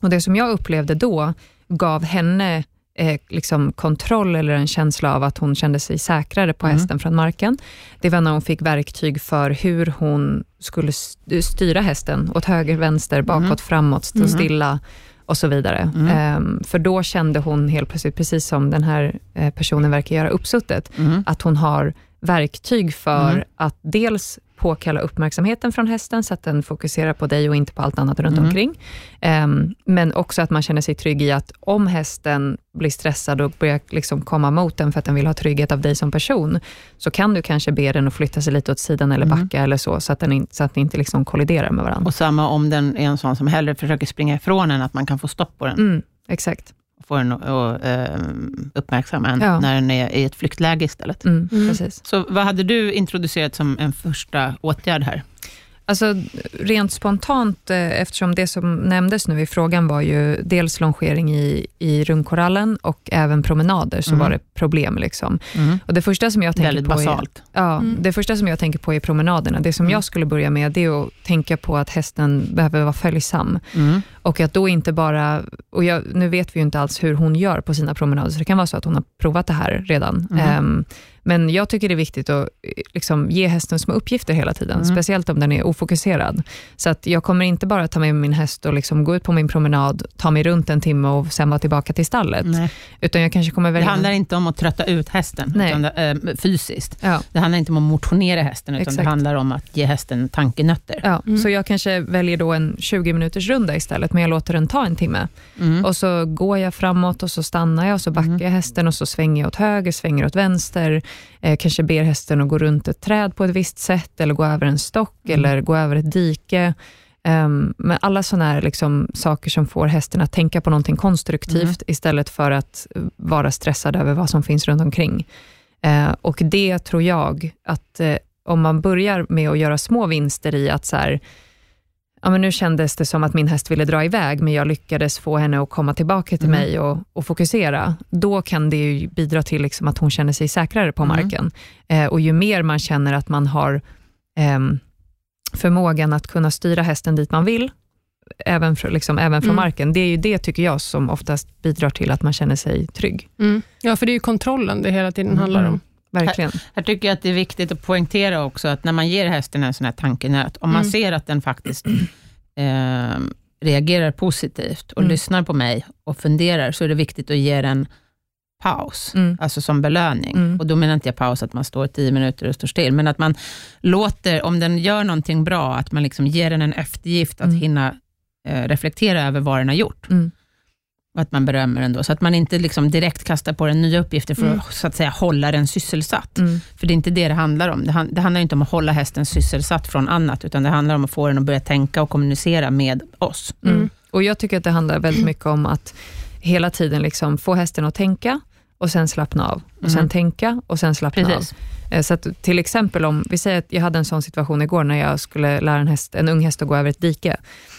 Och Det som jag upplevde då gav henne eh, liksom kontroll eller en känsla av att hon kände sig säkrare på Mm. hästen från marken. Det var när hon fick verktyg för hur hon skulle st- styra hästen åt höger, vänster, bakåt, Mm. framåt, stå Mm. stilla och så vidare. Mm. Ehm, för då kände hon helt plötsligt, precis som den här eh, personen verkar göra uppsuttet, Mm. att hon har verktyg för Mm. att dels påkalla uppmärksamheten från hästen, så att den fokuserar på dig och inte på allt annat runt Mm. omkring. Ehm, men också att man känner sig trygg i att om hästen blir stressad och börjar liksom komma mot den för att den vill ha trygghet av dig som person, så kan du kanske be den att flytta sig lite åt sidan eller Mm. backa eller så, så att, den in, så att ni inte liksom kolliderar med varandra. Och samma om den är en sån som hellre försöker springa ifrån en, att man kan få stopp på den Mm, exakt. Och få den att eh, uppmärksamma en Ja. när den är i ett flyktläge istället. Mm, Mm. Precis. Så vad hade du introducerat som en första åtgärd här? Alltså rent spontant, eh, eftersom det som nämndes nu i frågan var ju dels longering i, i rundkorallen och även promenader, så Mm. var det problem. Liksom. Och det första som jag tänker Väldigt på basalt. Är, ja, Mm. det första som jag tänker på är promenaderna. Det som Mm. jag skulle börja med, det är att tänka på att hästen behöver vara följsam. Mm. Och att då inte bara, och jag, nu vet vi ju inte alls hur hon gör på sina promenader, så det kan vara så att hon har provat det här redan. Mm. Ehm, men jag tycker det är viktigt att liksom, ge hästen små uppgifter hela tiden, Mm. speciellt om den är ofokuserad. Så att jag kommer inte bara ta med min häst och liksom gå ut på min promenad, ta mig runt en timme och sen vara tillbaka till stallet. Nej. Utan jag kanske kommer Det välja... handlar inte om att trötta ut hästen Nej. utan eh, fysiskt. Ja. Det handlar inte om att motionera hästen, utan Exakt. det handlar om att ge hästen tankenötter. Ja, Mm. Så jag kanske väljer då en 20 minuters runda istället, men jag låter den ta en timme. Mm. Och så går jag framåt och så stannar jag och så backar Mm. jag hästen och så svänger jag åt höger, svänger åt vänster. Eh, kanske ber hästen att gå runt ett träd på ett visst sätt eller gå över en stock Mm. eller gå över ett dike. Um, men alla sådana här liksom saker som får hästen att tänka på någonting konstruktivt Mm. istället för att eh, vara stressad över vad som finns runt omkring. Eh, och det tror jag att eh, om man börjar med att göra små vinster i att så här, ja, men nu kändes det som att min häst ville dra iväg, men jag lyckades få henne att komma tillbaka till Mm. mig och, och fokusera. Då kan det bidra till liksom att hon känner sig säkrare på Mm. marken. Eh, och ju mer man känner att man har ehm, förmågan att kunna styra hästen dit man vill, även, för, liksom, även från Mm. marken, det är ju det, tycker jag, som oftast bidrar till att man känner sig trygg. Mm. Ja, för det är ju kontrollen det hela tiden handlar om. Verkligen. Jag tycker att det är viktigt att poängtera också att när man ger hästen en sån här tankenöt, om man Mm. ser att den faktiskt eh, reagerar positivt och Mm. lyssnar på mig och funderar, så är det viktigt att ge den paus, Mm. alltså som belöning. Mm. Och då menar inte jag paus att man står tio minuter och står still, men att man låter, om den gör någonting bra, att man liksom ger den en eftergift att Mm. hinna eh, reflektera över vad den har gjort. Mm. Och att man berömmer den då, så att man inte liksom direkt kastar på den nya uppgifter för Mm. att så att säga hålla den sysselsatt. Mm. För det är inte det det handlar om. Det, han, det handlar inte om att hålla hästen sysselsatt från annat, utan det handlar om att få den att börja tänka och kommunicera med oss. Mm. Mm. Och Jag tycker att det handlar väldigt mycket om att hela tiden liksom få hästen att tänka och sen slappna av. Och sen Mm. tänka och sen slappna Precis. av. Eh, Så till exempel om, vi säger att jag hade en sån situation igår när jag skulle lära en, häst, en ung häst att gå över ett dike,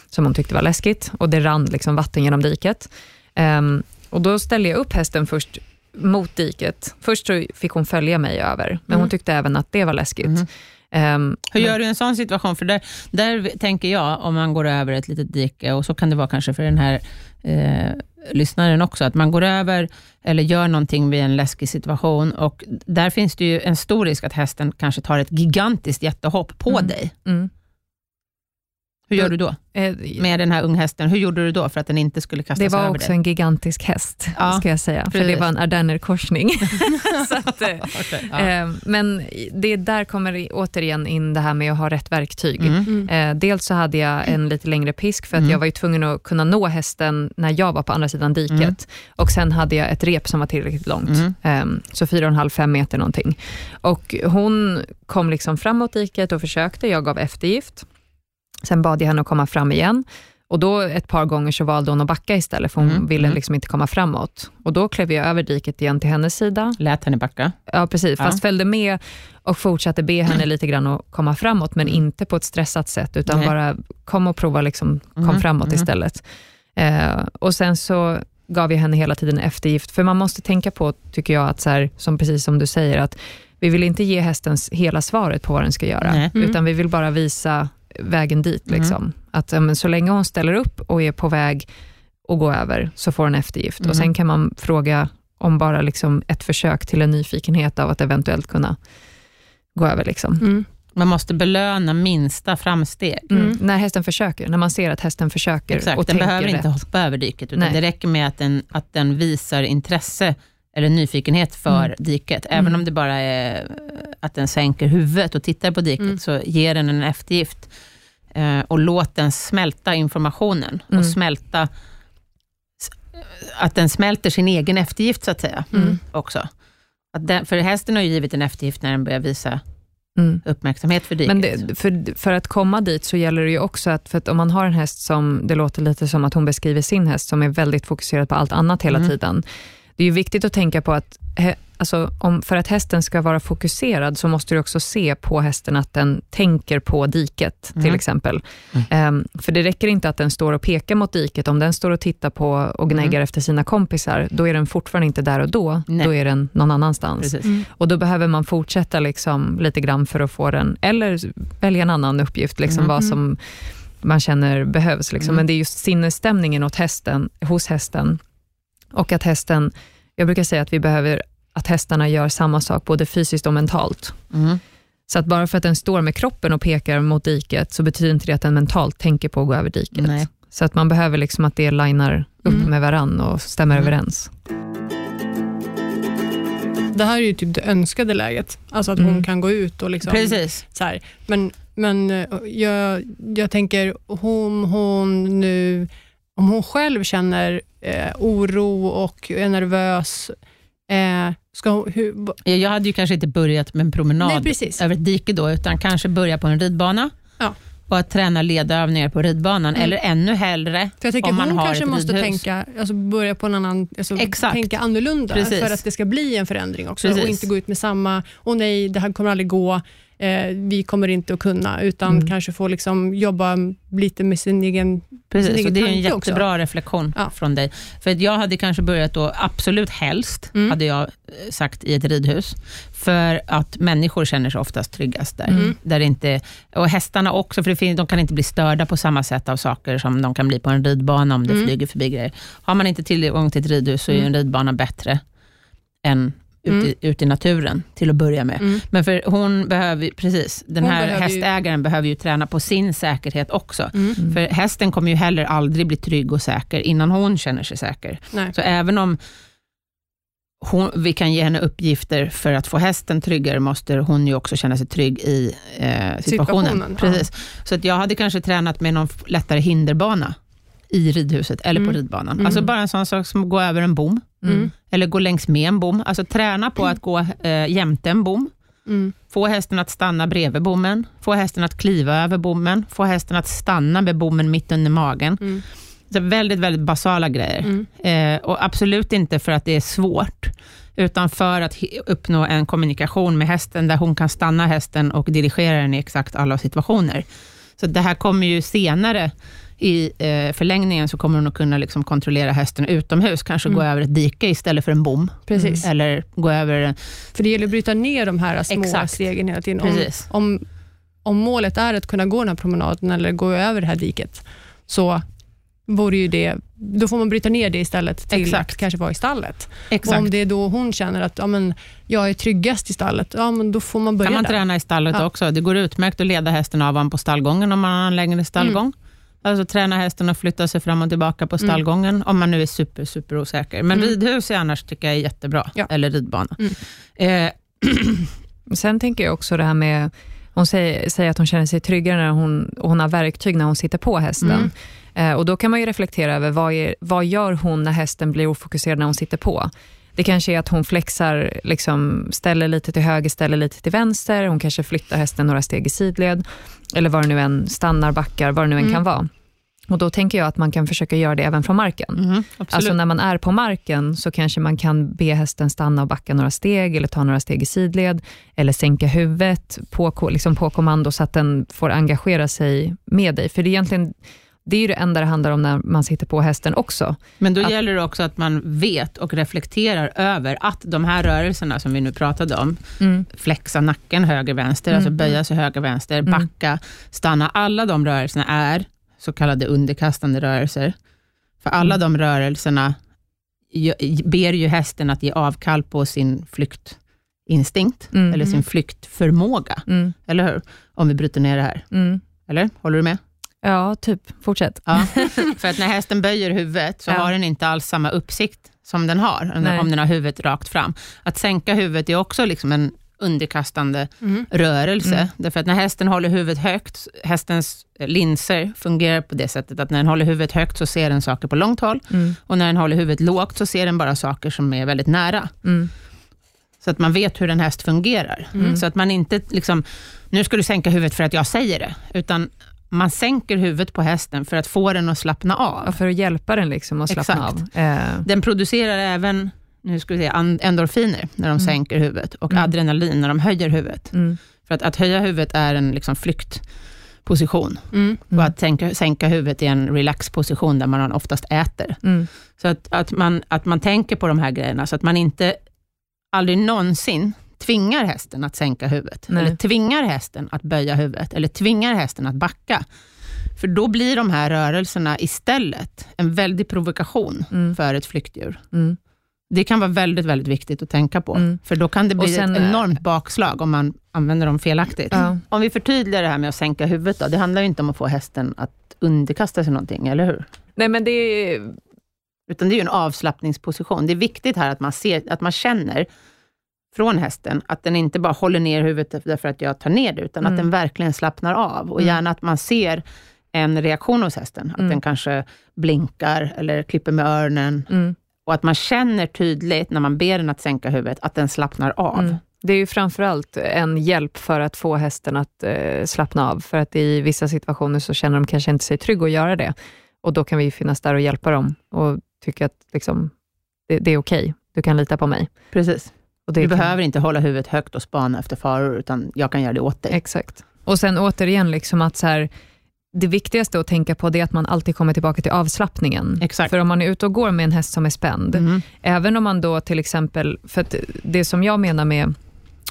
som hon tyckte var läskigt, och det rann liksom vatten genom diket. Ehm, och Då ställde jag upp hästen först mot diket. Först så fick hon följa mig över, men hon Mm. tyckte även att det var läskigt. Mhm. Ehm, Hur men- gör du i en sån situation? För där, där tänker jag, om man går över ett litet dike, och så kan det vara kanske för den här eh, lyssnaren också, att man går över eller gör någonting vid en läskig situation, och där finns det ju en stor risk att hästen kanske tar ett gigantiskt jättehopp på Mm. dig. Mm. Hur gör du då Eh, med den här unghästen? Hur gjorde du då för att den inte skulle kastas Det var över också dig? en gigantisk häst, Ja, ska jag säga. För precis. det var en ardennerkorsning. eh, Okej, ja. eh, men det där kommer återigen in det här med att ha rätt verktyg. Mm. Mm. Dels så hade jag en lite längre pisk, för att Mm. jag var ju tvungen att kunna nå hästen när jag var på andra sidan diket. Och sen hade jag ett rep som var tillräckligt långt. Mm. Eh, så 4,5-5 meter någonting. Och hon kom liksom framåt diket och försökte, jag gav eftergift. Sen bad jag henne att komma fram igen. Och då ett par gånger så valde hon att backa istället, för hon Mm, ville mm. liksom inte komma framåt. Och då klev jag över diket igen till hennes sida. Lät henne backa? Ja, precis. Ja. Fast följde med och fortsatte be henne lite grann att komma framåt, men inte på ett stressat sätt, utan Nej. bara kom och prova, liksom, kom Mhm, framåt mhm. istället. Eh, och sen så gav jag henne hela tiden eftergift, för man måste tänka på, tycker jag, att så här, som precis som du säger, att vi vill inte ge hästen hela svaret på vad den ska göra. Mm. utan vi vill bara visa vägen dit. Mm. Liksom. Att ja, men så länge hon ställer upp och är på väg att gå över, så får hon eftergift. Mm. Och Sen kan man fråga om bara liksom ett försök till en nyfikenhet av att eventuellt kunna gå över. Liksom. Mm. Man måste belöna minsta framsteg. Mm. Mm. När hästen försöker, när man ser att hästen försöker Exakt, och den tänker behöver rätt. inte hoppa över diket, utan Nej. det räcker med att den, att den visar intresse eller nyfikenhet för Mm. diket. Även Mm. om det bara är att den sänker huvudet och tittar på diket, Mm. så ger den en eftergift. Eh, och låt den smälta informationen. Mm. Och smälta att den smälter sin egen eftergift, så att säga. Mm. också. Att den, för hästen har ju givit en eftergift när den börjar visa Mm. uppmärksamhet för diket. Men det, för, för att komma dit så gäller det ju också att, för att om man har en häst som, det låter lite som att hon beskriver sin häst, som är väldigt fokuserad på allt annat hela Mm. tiden. Det är ju viktigt att tänka på att, alltså, om, för att hästen ska vara fokuserad, så måste du också se på hästen att den tänker på diket, till Mm. exempel. Ehm, för det räcker inte att den står och pekar mot diket. Om den står och tittar på och gnäggar Mm. efter sina kompisar, då är den fortfarande inte där och då. Nej. Då är den någon annanstans. Mm. Och då behöver man fortsätta liksom lite grann för att få den, eller välja en annan uppgift, liksom Mm. vad som man känner behövs. Liksom. Mm. Men det är just sinnesstämningen åt hästen, hos hästen. Och att hästen, jag brukar säga att vi behöver att hästarna gör samma sak, både fysiskt och mentalt. Mm. Så att bara för att den står med kroppen och pekar mot diket, så betyder inte det att den mentalt tänker på att gå över diket. Nej. Så att man behöver liksom att det linar upp Mm. med varann och stämmer Mm. överens. Det här är ju typ det önskade läget. Alltså att Mm. hon kan gå ut och liksom... Precis. Så här. Men, men eh, jag, jag tänker, om hon nu... Om hon själv känner eh, oro och är nervös, eh, ska hon... Hur, Jag hade ju kanske inte börjat med en promenad nej, över ett dike då, utan kanske börja på en ridbana Ja. och att träna ledövningar på ridbanan, Mm. eller ännu hellre För jag tänker, om man hon har kanske ett måste ridhus. tänka, alltså börja på en annan, alltså Exakt. tänka annorlunda Precis. för att det ska bli en förändring också Precis. och inte gå ut med samma, åh nej, det här kommer aldrig gå, eh, vi kommer inte att kunna, utan Mm. kanske få liksom jobba lite med sin egen... Precis, sin och det är en tanke också. jättebra reflektion Ja. från dig. För jag hade kanske börjat då, absolut helst, Mm. hade jag eh, sagt, i ett ridhus. För att människor känner sig oftast tryggast där. Mm. där inte, och hästarna också, för det finns, de kan inte bli störda på samma sätt av saker som de kan bli på en ridbana om det Mm. flyger förbi grejer. Har man inte tillgång till ett ridhus så är ju en Mm. ridbana bättre än ute, Mm. i, ute i naturen, till att börja med. Mm. Men för hon behöver, ju- precis, den Hon här behöver ju- hästägaren behöver ju träna på sin säkerhet också. Mm. Mm. För hästen kommer ju heller aldrig bli trygg och säker innan hon känner sig säker. Nej. Så även om hon, vi kan ge henne uppgifter för att få hästen tryggare, måste hon ju också känna sig trygg i eh, situationen. Situationen, ja. Precis. Så att jag hade kanske tränat med någon lättare hinderbana i ridhuset eller på Mm. ridbanan. Mm. Alltså bara en sån sak som att gå över en bom, Mm. eller gå längs med en bom. Alltså träna på att gå eh, jämte en bom, Mm. få hästen att stanna bredvid bommen, få hästen att kliva över bommen, få hästen att stanna med bommen mitt under magen. Mm. Så väldigt, väldigt basala grejer. Mm. Eh, och absolut inte för att det är svårt, utan för att uppnå en kommunikation med hästen, där hon kan stanna hästen och dirigera den i exakt alla situationer. Så det här kommer ju senare, i eh, förlängningen, så kommer hon att kunna liksom kontrollera hästen utomhus, kanske gå över ett dike istället för en bom, Precis. eller gå över. För det gäller att bryta ner de här små Exakt. stegen hela tiden. Om, om, om målet är att kunna gå den här promenaden eller gå över det här diket, så vore ju det, då får man bryta ner det istället till Exakt. att kanske vara i stallet. Och Exakt. om det är då hon känner att ja, men, jag är tryggast i stallet, ja, men då får man börja kan man där. träna i stallet Ja. också. Det går utmärkt att leda hästen av honom på stallgången, om man har en längre stallgång. Mm. Alltså träna hästen att flytta sig fram och tillbaka på stallgången, om man nu är super, super osäker. Men Mm. ridhus är annars tycker jag är jättebra, Ja. eller ridbana. Mm. Eh, Sen tänker jag också det här med, hon säger, säger att hon känner sig tryggare när hon, hon har verktyg när hon sitter på hästen. Mm. Eh, och Då kan man ju reflektera över vad, är, vad gör hon när hästen blir ofokuserad när hon sitter på. Det kanske är att hon flexar, liksom, ställer lite till höger, ställer lite till vänster. Hon kanske flyttar hästen några steg i sidled. Eller vad det nu än, stannar, backar, vad det nu än Mm. kan vara. Och Då tänker jag att man kan försöka göra det även från marken. absolut. Alltså när man är på marken så kanske man kan be hästen stanna och backa några steg eller ta några steg i sidled eller sänka huvudet på, liksom på kommando så att den får engagera sig med dig. För det är egentligen det är ju det enda det handlar om när man sitter på hästen också. Men då att- gäller det också att man vet och reflekterar över att de här rörelserna som vi nu pratade om, flexa nacken höger-vänster, alltså Mm. böja sig höger-vänster, Mm. backa, stanna. Alla de rörelserna är så kallade underkastande rörelser. För alla Mm. de rörelserna ber ju hästen att ge avkall på sin flyktinstinkt, Mm. eller sin flyktförmåga. Mm. Eller hur? Om vi bryter ner det här. Mm. Eller? Håller du med? Ja, typ. Fortsätt. Ja, för att när hästen böjer huvudet, så Ja. har den inte alls samma uppsikt som den har, Nej. om den har huvudet rakt fram. Att sänka huvudet är också liksom en underkastande Mm. rörelse. Mm. Därför att när hästen håller huvudet högt, hästens linser fungerar på det sättet att när den håller huvudet högt så ser den saker på långt håll Mm. och när den håller huvudet lågt så ser den bara saker som är väldigt nära. Mm. Så att man vet hur en häst fungerar. Mm. Så att man inte liksom, nu ska du sänka huvudet för att jag säger det, utan man sänker huvudet på hästen för att få den att slappna av. Ja, för att hjälpa den liksom att slappna Exakt. av. Eh, Den producerar även nu ska vi se, an- endorfiner när de Mm. sänker huvudet och Mm. adrenalin när de höjer huvudet. mm. För att, att höja huvudet är en liksom flyktposition Mm. och att sänka, sänka huvudet är en relaxposition där man oftast äter. Mm. Så att, att, man, att man tänker på de här grejerna, så att man inte aldrig någonsin tvingar hästen att sänka huvudet, Nej. eller tvingar hästen att böja huvudet, eller tvingar hästen att backa. För då blir de här rörelserna istället en väldig provokation Mm. för ett flyktdjur. Mm. Det kan vara väldigt, väldigt viktigt att tänka på, Mm. för då kan det bli sen, ett enormt bakslag om man använder dem felaktigt. Ja. Om vi förtydligar det här med att sänka huvudet, då, det handlar ju inte om att få hästen att underkasta sig någonting, eller hur? Nej, men det är... Utan det är ju en avslappningsposition. Det är viktigt här att man, ser, att man känner från hästen, att den inte bara håller ner huvudet därför att jag tar ner det, utan Mm. att den verkligen slappnar av. Och Mm. gärna att man ser en reaktion hos hästen, att Mm. den kanske blinkar eller klipper med öronen. Mm. Och att man känner tydligt, när man ber den att sänka huvudet, att den slappnar av. Mm. Det är ju framförallt en hjälp för att få hästen att eh, slappna av. För att i vissa situationer så känner de kanske inte sig trygga att göra det. Och då kan vi finnas där och hjälpa dem och tycka att liksom, det, det är okej. Du kan lita på mig. Precis. Du kan, behöver inte hålla huvudet högt och spana efter faror, utan jag kan göra det åt dig. Exakt. Och sen återigen, liksom att så här, det viktigaste att tänka på det är att man alltid kommer tillbaka till avslappningen. Exakt. För om man är ute och går med en häst som är spänd, Mhm. Även om man då till exempel, för att det som jag menar med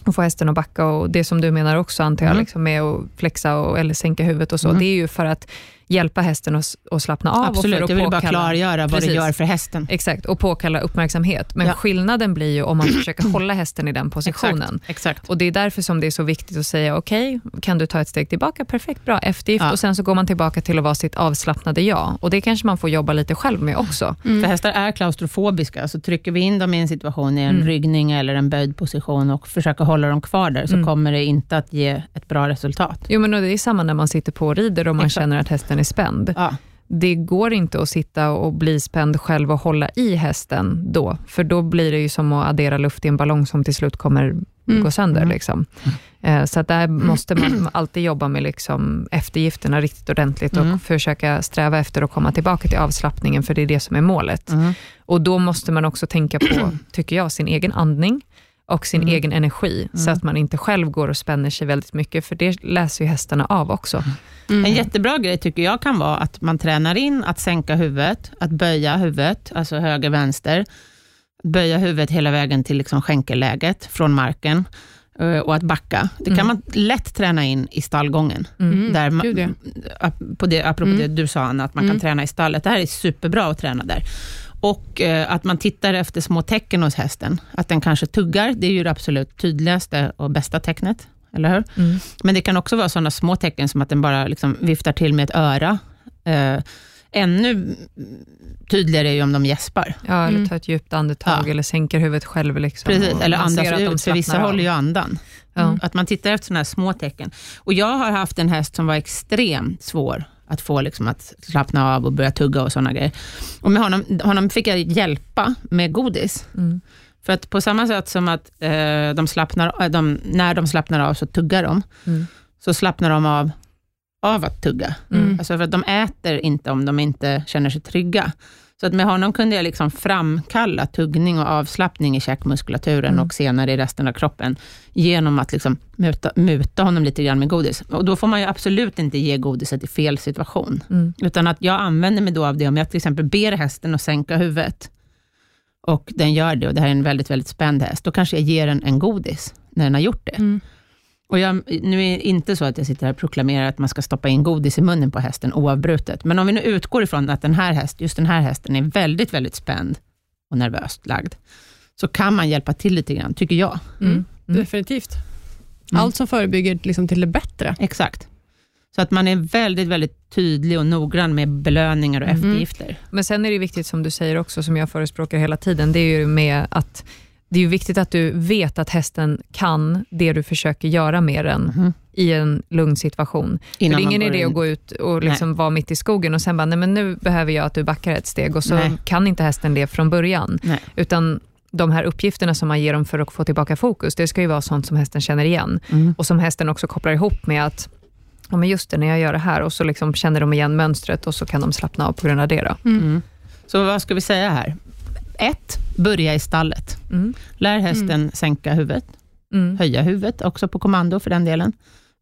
att få hästen att backa och det som du menar också antar jag, Mm. liksom med att flexa och, eller sänka huvudet och så, Mm. det är ju för att hjälpa hästen att, att slappna av. och Absolut, för att jag vill bara påkalla- klargöra vad Precis. det gör för hästen. Exakt, och påkalla uppmärksamhet. Men Ja. skillnaden blir ju om man försöker hålla hästen i den positionen. Exakt. Exakt. Och Det är därför som det är så viktigt att säga, okej, kan du ta ett steg tillbaka? Perfekt, bra, eftergift. Ja. Och sen så går man tillbaka till att vara sitt avslappnade jag. Och Det kanske man får jobba lite själv med också. För hästar är klaustrofobiska, så trycker vi in dem i en situation i en Mm. ryggning eller en böjd position och försöker hålla dem kvar där, så Mm. kommer det inte att ge ett bra resultat. Jo, men och det är samma när man sitter på och rider och man Exakt. känner att hästen är spänd. Ja. det går inte att sitta och bli spänd själv och hålla i hästen då, för då blir det ju som att addera luft i en ballong som till slut kommer Mm. gå sönder. Mm. Liksom. Eh, Så att där måste man alltid jobba med liksom eftergifterna riktigt ordentligt och Mm. försöka sträva efter att komma tillbaka till avslappningen, för det är det som är målet. Mm. Och då måste man också tänka på, tycker jag, sin egen andning och sin Mm. egen energi, så Mm. att man inte själv går och spänner sig väldigt mycket, för det läser ju hästarna av också. Mm. En jättebra grej tycker jag kan vara att man tränar in att sänka huvudet, att böja huvudet, alltså höger, vänster. Böja huvudet hela vägen till liksom skänkelläget från marken eh, och att backa. Det kan Mm. man lätt träna in i stallgången. Mm. Där man, Gud, ja. ap- på det, apropå Mm. det du sa, Anna, att man Mm. kan träna i stallet. Det här är superbra att träna där. Och eh, att man tittar efter små tecken hos hästen. Att den kanske tuggar, det är ju det absolut tydligaste och bästa tecknet. Eller hur? Mm. Men det kan också vara sådana små tecken som att den bara liksom viftar till med ett öra. Eh, ännu tydligare är ju om de gäspar. Ja, eller Mm. ta ett djupt andetag Ja. eller sänker huvudet själv. Liksom, Precis, eller andas att de ut, för vissa av. håller ju andan. Ja. Att man tittar efter sådana här små tecken. Och jag har haft en häst som var extremt svår att få liksom att slappna av och börja tugga och sådana grejer. Och med honom, honom fick jag hjälpa med godis. Mm. För att på samma sätt som att eh, de slappnar, eh, de, när de slappnar av så tuggar de, Mm. så slappnar de av av att tugga. Mm. Alltså för att de äter inte om de inte känner sig trygga. Så att med honom kunde jag liksom framkalla tuggning och avslappning i käkmuskulaturen Mm. och senare i resten av kroppen, genom att liksom muta, muta honom lite grann med godis. Och då får man ju absolut inte ge godiset i fel situation. Mm. Utan att jag använder mig då av det, om jag till exempel ber hästen att sänka huvudet, och den gör det, och det här är en väldigt, väldigt spänd häst, då kanske jag ger den en godis, när den har gjort det. Mm. Och jag, nu är det inte så att jag sitter här och proklamerar att man ska stoppa in godis i munnen på hästen oavbrutet, men om vi nu utgår ifrån att den här häst, just den här hästen är väldigt, väldigt spänd och nervöst lagd, så kan man hjälpa till lite grann, tycker jag. Mm. Mm. Definitivt. Mm. Allt som förebygger liksom till det bättre. Exakt. Så att man är väldigt, väldigt tydlig och noggrann med belöningar och Mm. eftergifter. Men sen är det viktigt, som du säger också, som jag förespråkar hela tiden, det är ju med att det är ju viktigt att du vet att hästen kan det du försöker göra med den Mhm. i en lugn situation. För Innan det är ingen idé in. att gå ut och liksom vara mitt i skogen och sen bara, nej men nu behöver jag att du backar ett steg och så Nej. kan inte hästen det från början. Nej. Utan de här uppgifterna som man ger dem för att få tillbaka fokus, det ska ju vara sånt som hästen känner igen. Mm. Och som hästen också kopplar ihop med att, ja men just det, när jag gör det här, och så liksom känner de igen mönstret och så kan de slappna av på grund av det. Då. Mm. Så vad ska vi säga här? Ett, börja i stallet. Mm. Lär hästen sänka huvudet, Mm. höja huvudet, också på kommando för den delen.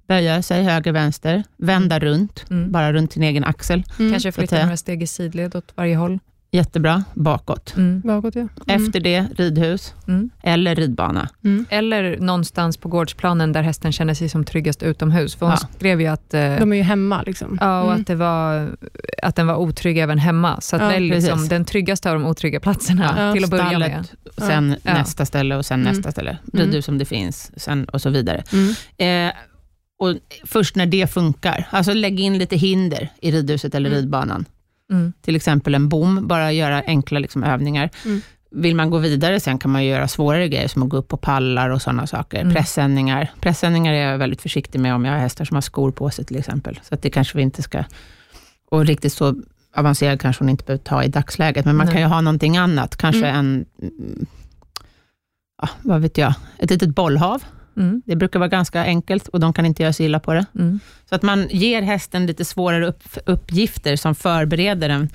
Böja sig höger, vänster, vända runt, Mm. bara runt sin egen axel. Mm. Kanske flytta några steg i sidled åt varje håll. Jättebra, bakåt. Mm. Bakåt, ja. Mm. Efter det, ridhus Mm. eller ridbana. Mm. Eller någonstans på gårdsplanen där hästen känner sig som tryggast utomhus. För hon Ja. skrev ju att, eh, De är ju hemma. Liksom. ja, och Mm. att, det var, att den var otrygg även hemma. Så att Ja, välj liksom den tryggaste av de otrygga platserna Ja, till att börja med. Stallet, sen Ja. nästa ställe och sen Mm. nästa ställe. Mm. Ridhus om det finns, sen och så vidare. Mm. Eh, och först när det funkar, alltså lägg in lite hinder i ridhuset eller Mm. ridbanan. Mm. Till exempel en bom, bara göra enkla liksom, övningar. Mm. Vill man gå vidare sen kan man göra svårare grejer, som att gå upp på pallar och sådana saker. Mm. Pressändningar. Pressändningar är jag väldigt försiktig med om jag har hästar som har skor på sig till exempel. Så det kanske vi inte ska... Och riktigt så avancerad kanske hon inte behöver ta i dagsläget, men man Nej. kan ju ha någonting annat. Kanske Mm. en, mm, ja, vad vet jag, ett litet bollhav. Mm. Det brukar vara ganska enkelt och de kan inte göra sig illa på det. Mm. Så att man ger hästen lite svårare upp, uppgifter som förbereder den,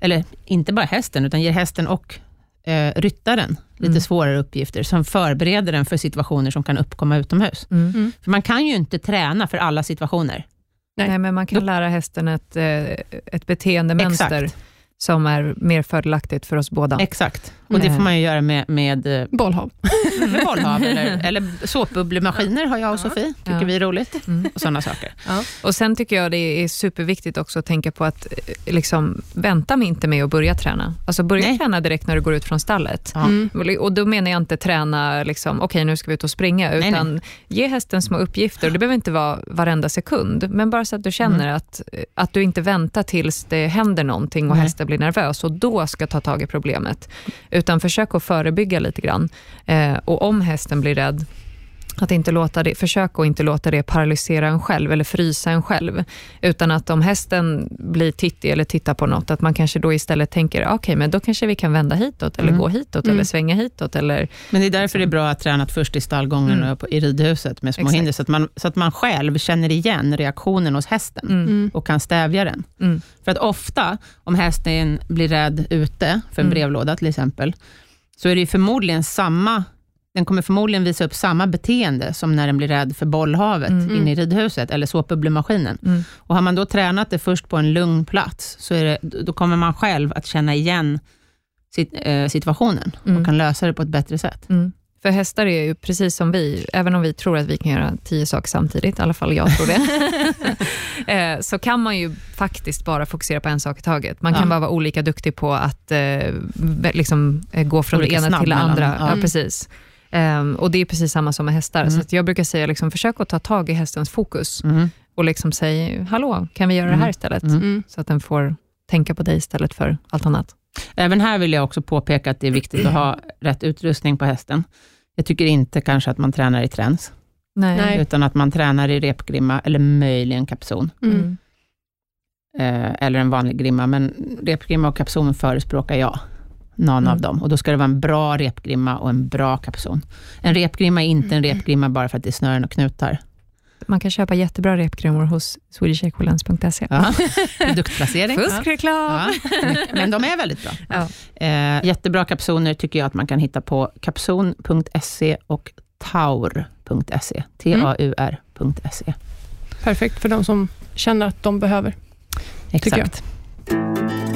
eller inte bara hästen, utan ger hästen och eh, ryttaren lite Mm. svårare uppgifter, som förbereder den för situationer som kan uppkomma utomhus. Mm. Mm. För man kan ju inte träna för alla situationer. Nej. Nej. men man kan Då- lära hästen ett, eh, ett beteendemönster Exakt. som är mer fördelaktigt för oss båda. Exakt. Och det Mm. får man ju göra med, med, eh, Bollhav. med bollhav, eller, eller såpbubblemaskiner har jag och Sofie, tycker vi är roligt. Mm. Och sådana saker. Och Sen tycker jag det är superviktigt också att tänka på att eh, liksom, vänta med inte med att börja träna. Alltså börja Nej. träna direkt när du går ut från stallet. Ja. Mm. Och Då menar jag inte träna, liksom, okej nu ska vi ut och springa, Nej, utan ge hästen små uppgifter. Det behöver inte vara varenda sekund, men bara så att du känner Mm. att, att du inte väntar tills det händer någonting och Nej. hästen blir nervös och då ska ta tag i problemet. Utan försök att förebygga lite grann. Eh, och om hästen blir rädd, att inte låta det, försök att inte låta det paralysera en själv eller frysa en själv. Utan att om hästen blir tittig eller tittar på något, att man kanske då istället tänker, okej, okay, men då kanske vi kan vända hitåt, eller Mm. gå hitåt, Mm. eller svänga hitåt. Eller, Men det är därför det är bra att träna först i stallgången Mm. och på- i ridhuset med små Exakt. hinder, så att, man, så att man själv känner igen reaktionen hos hästen mm, Mm. och kan stävja den. mm, För att ofta, om hästen blir rädd ute, för en Mm. brevlåda till exempel, så är det ju förmodligen samma, den kommer förmodligen visa upp samma beteende som när den blir rädd för bollhavet Mm. inne i ridhuset, eller såpbubblemaskinen. mm, Och har man då tränat det först på en lugn plats, så är det, då kommer man själv att känna igen eh, situationen Mm. och kan lösa det på ett bättre sätt. mm. För hästar är ju precis som vi, även om vi tror att vi kan göra tio saker samtidigt, i alla fall jag tror det, eh, så kan man ju faktiskt bara fokusera på en sak i taget. Man kan Ja. bara vara olika duktig på att eh, liksom, gå från Olika det ena till det andra. ja. Ja. precis. Ehm, och Det är precis samma som med hästar. Mm. Så att jag brukar säga, liksom, försök att ta tag i hästens fokus Mm. och liksom säga, hallå, kan vi göra det Mm. här istället? Mm. Mm. Så att den får tänka på dig istället för allt annat. Även här vill jag också påpeka att det är viktigt att ha rätt utrustning på hästen. Jag tycker inte kanske att man tränar i träns, Nej. utan att man tränar i repgrimma eller möjligen kapson. Mm. eh, eller en vanlig grimma, men repgrimma och kapson förespråkar jag. Någon Mm. av dem. Och då ska det vara en bra repgrimma och en bra kapson. En repgrimma är inte en repgrimma bara för att det är snören och knutar. Man kan köpa jättebra repgrimmor hos swedishequilence.se. Ja. Produktplacering. Fuskreklam! Ja. Men de är väldigt bra. Ja. Eh, jättebra kapsoner tycker jag att man kan hitta på kapson.se och taur.se. T-A-U-R.se. Perfekt för de som känner att de behöver. Tycker jag. Exakt.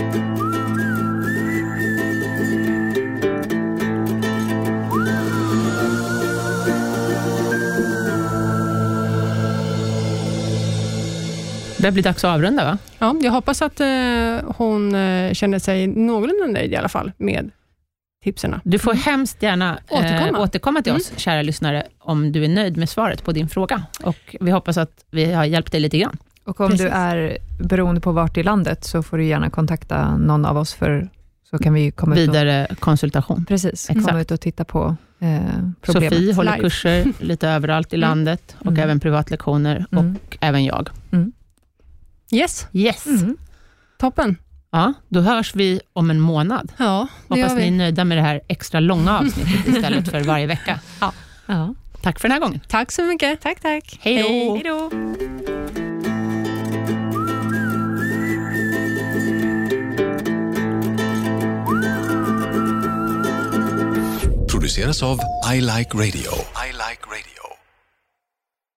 Det börjar bli dags att avrunda, va? Ja, jag hoppas att eh, hon eh, känner sig någorlunda nöjd i alla fall med tipsen. Du får hemskt gärna eh, Återkomma. återkomma till oss, kära lyssnare, om du är nöjd med svaret på din fråga. Och Vi hoppas att vi har hjälpt dig lite grann. Och om Precis. du är beroende på vart i landet, så får du gärna kontakta någon av oss, för så kan vi komma ut och, Vidare konsultation. precis, Exakt. komma ut och titta på eh, problemet. Sofie håller Live. kurser lite överallt i Mm. landet och Mm. även privatlektioner Mm. och även jag. Yes, Yes! Mm. toppen. Ja, då hörs vi om en månad. Ja, det Hoppas gör ni är nöjda med det här extra långa avsnittet istället för varje vecka. Ja, Ja. tack för den här gången. Tack så mycket. Tack, tack. Hej då! produceras av I Like Radio. I like radio.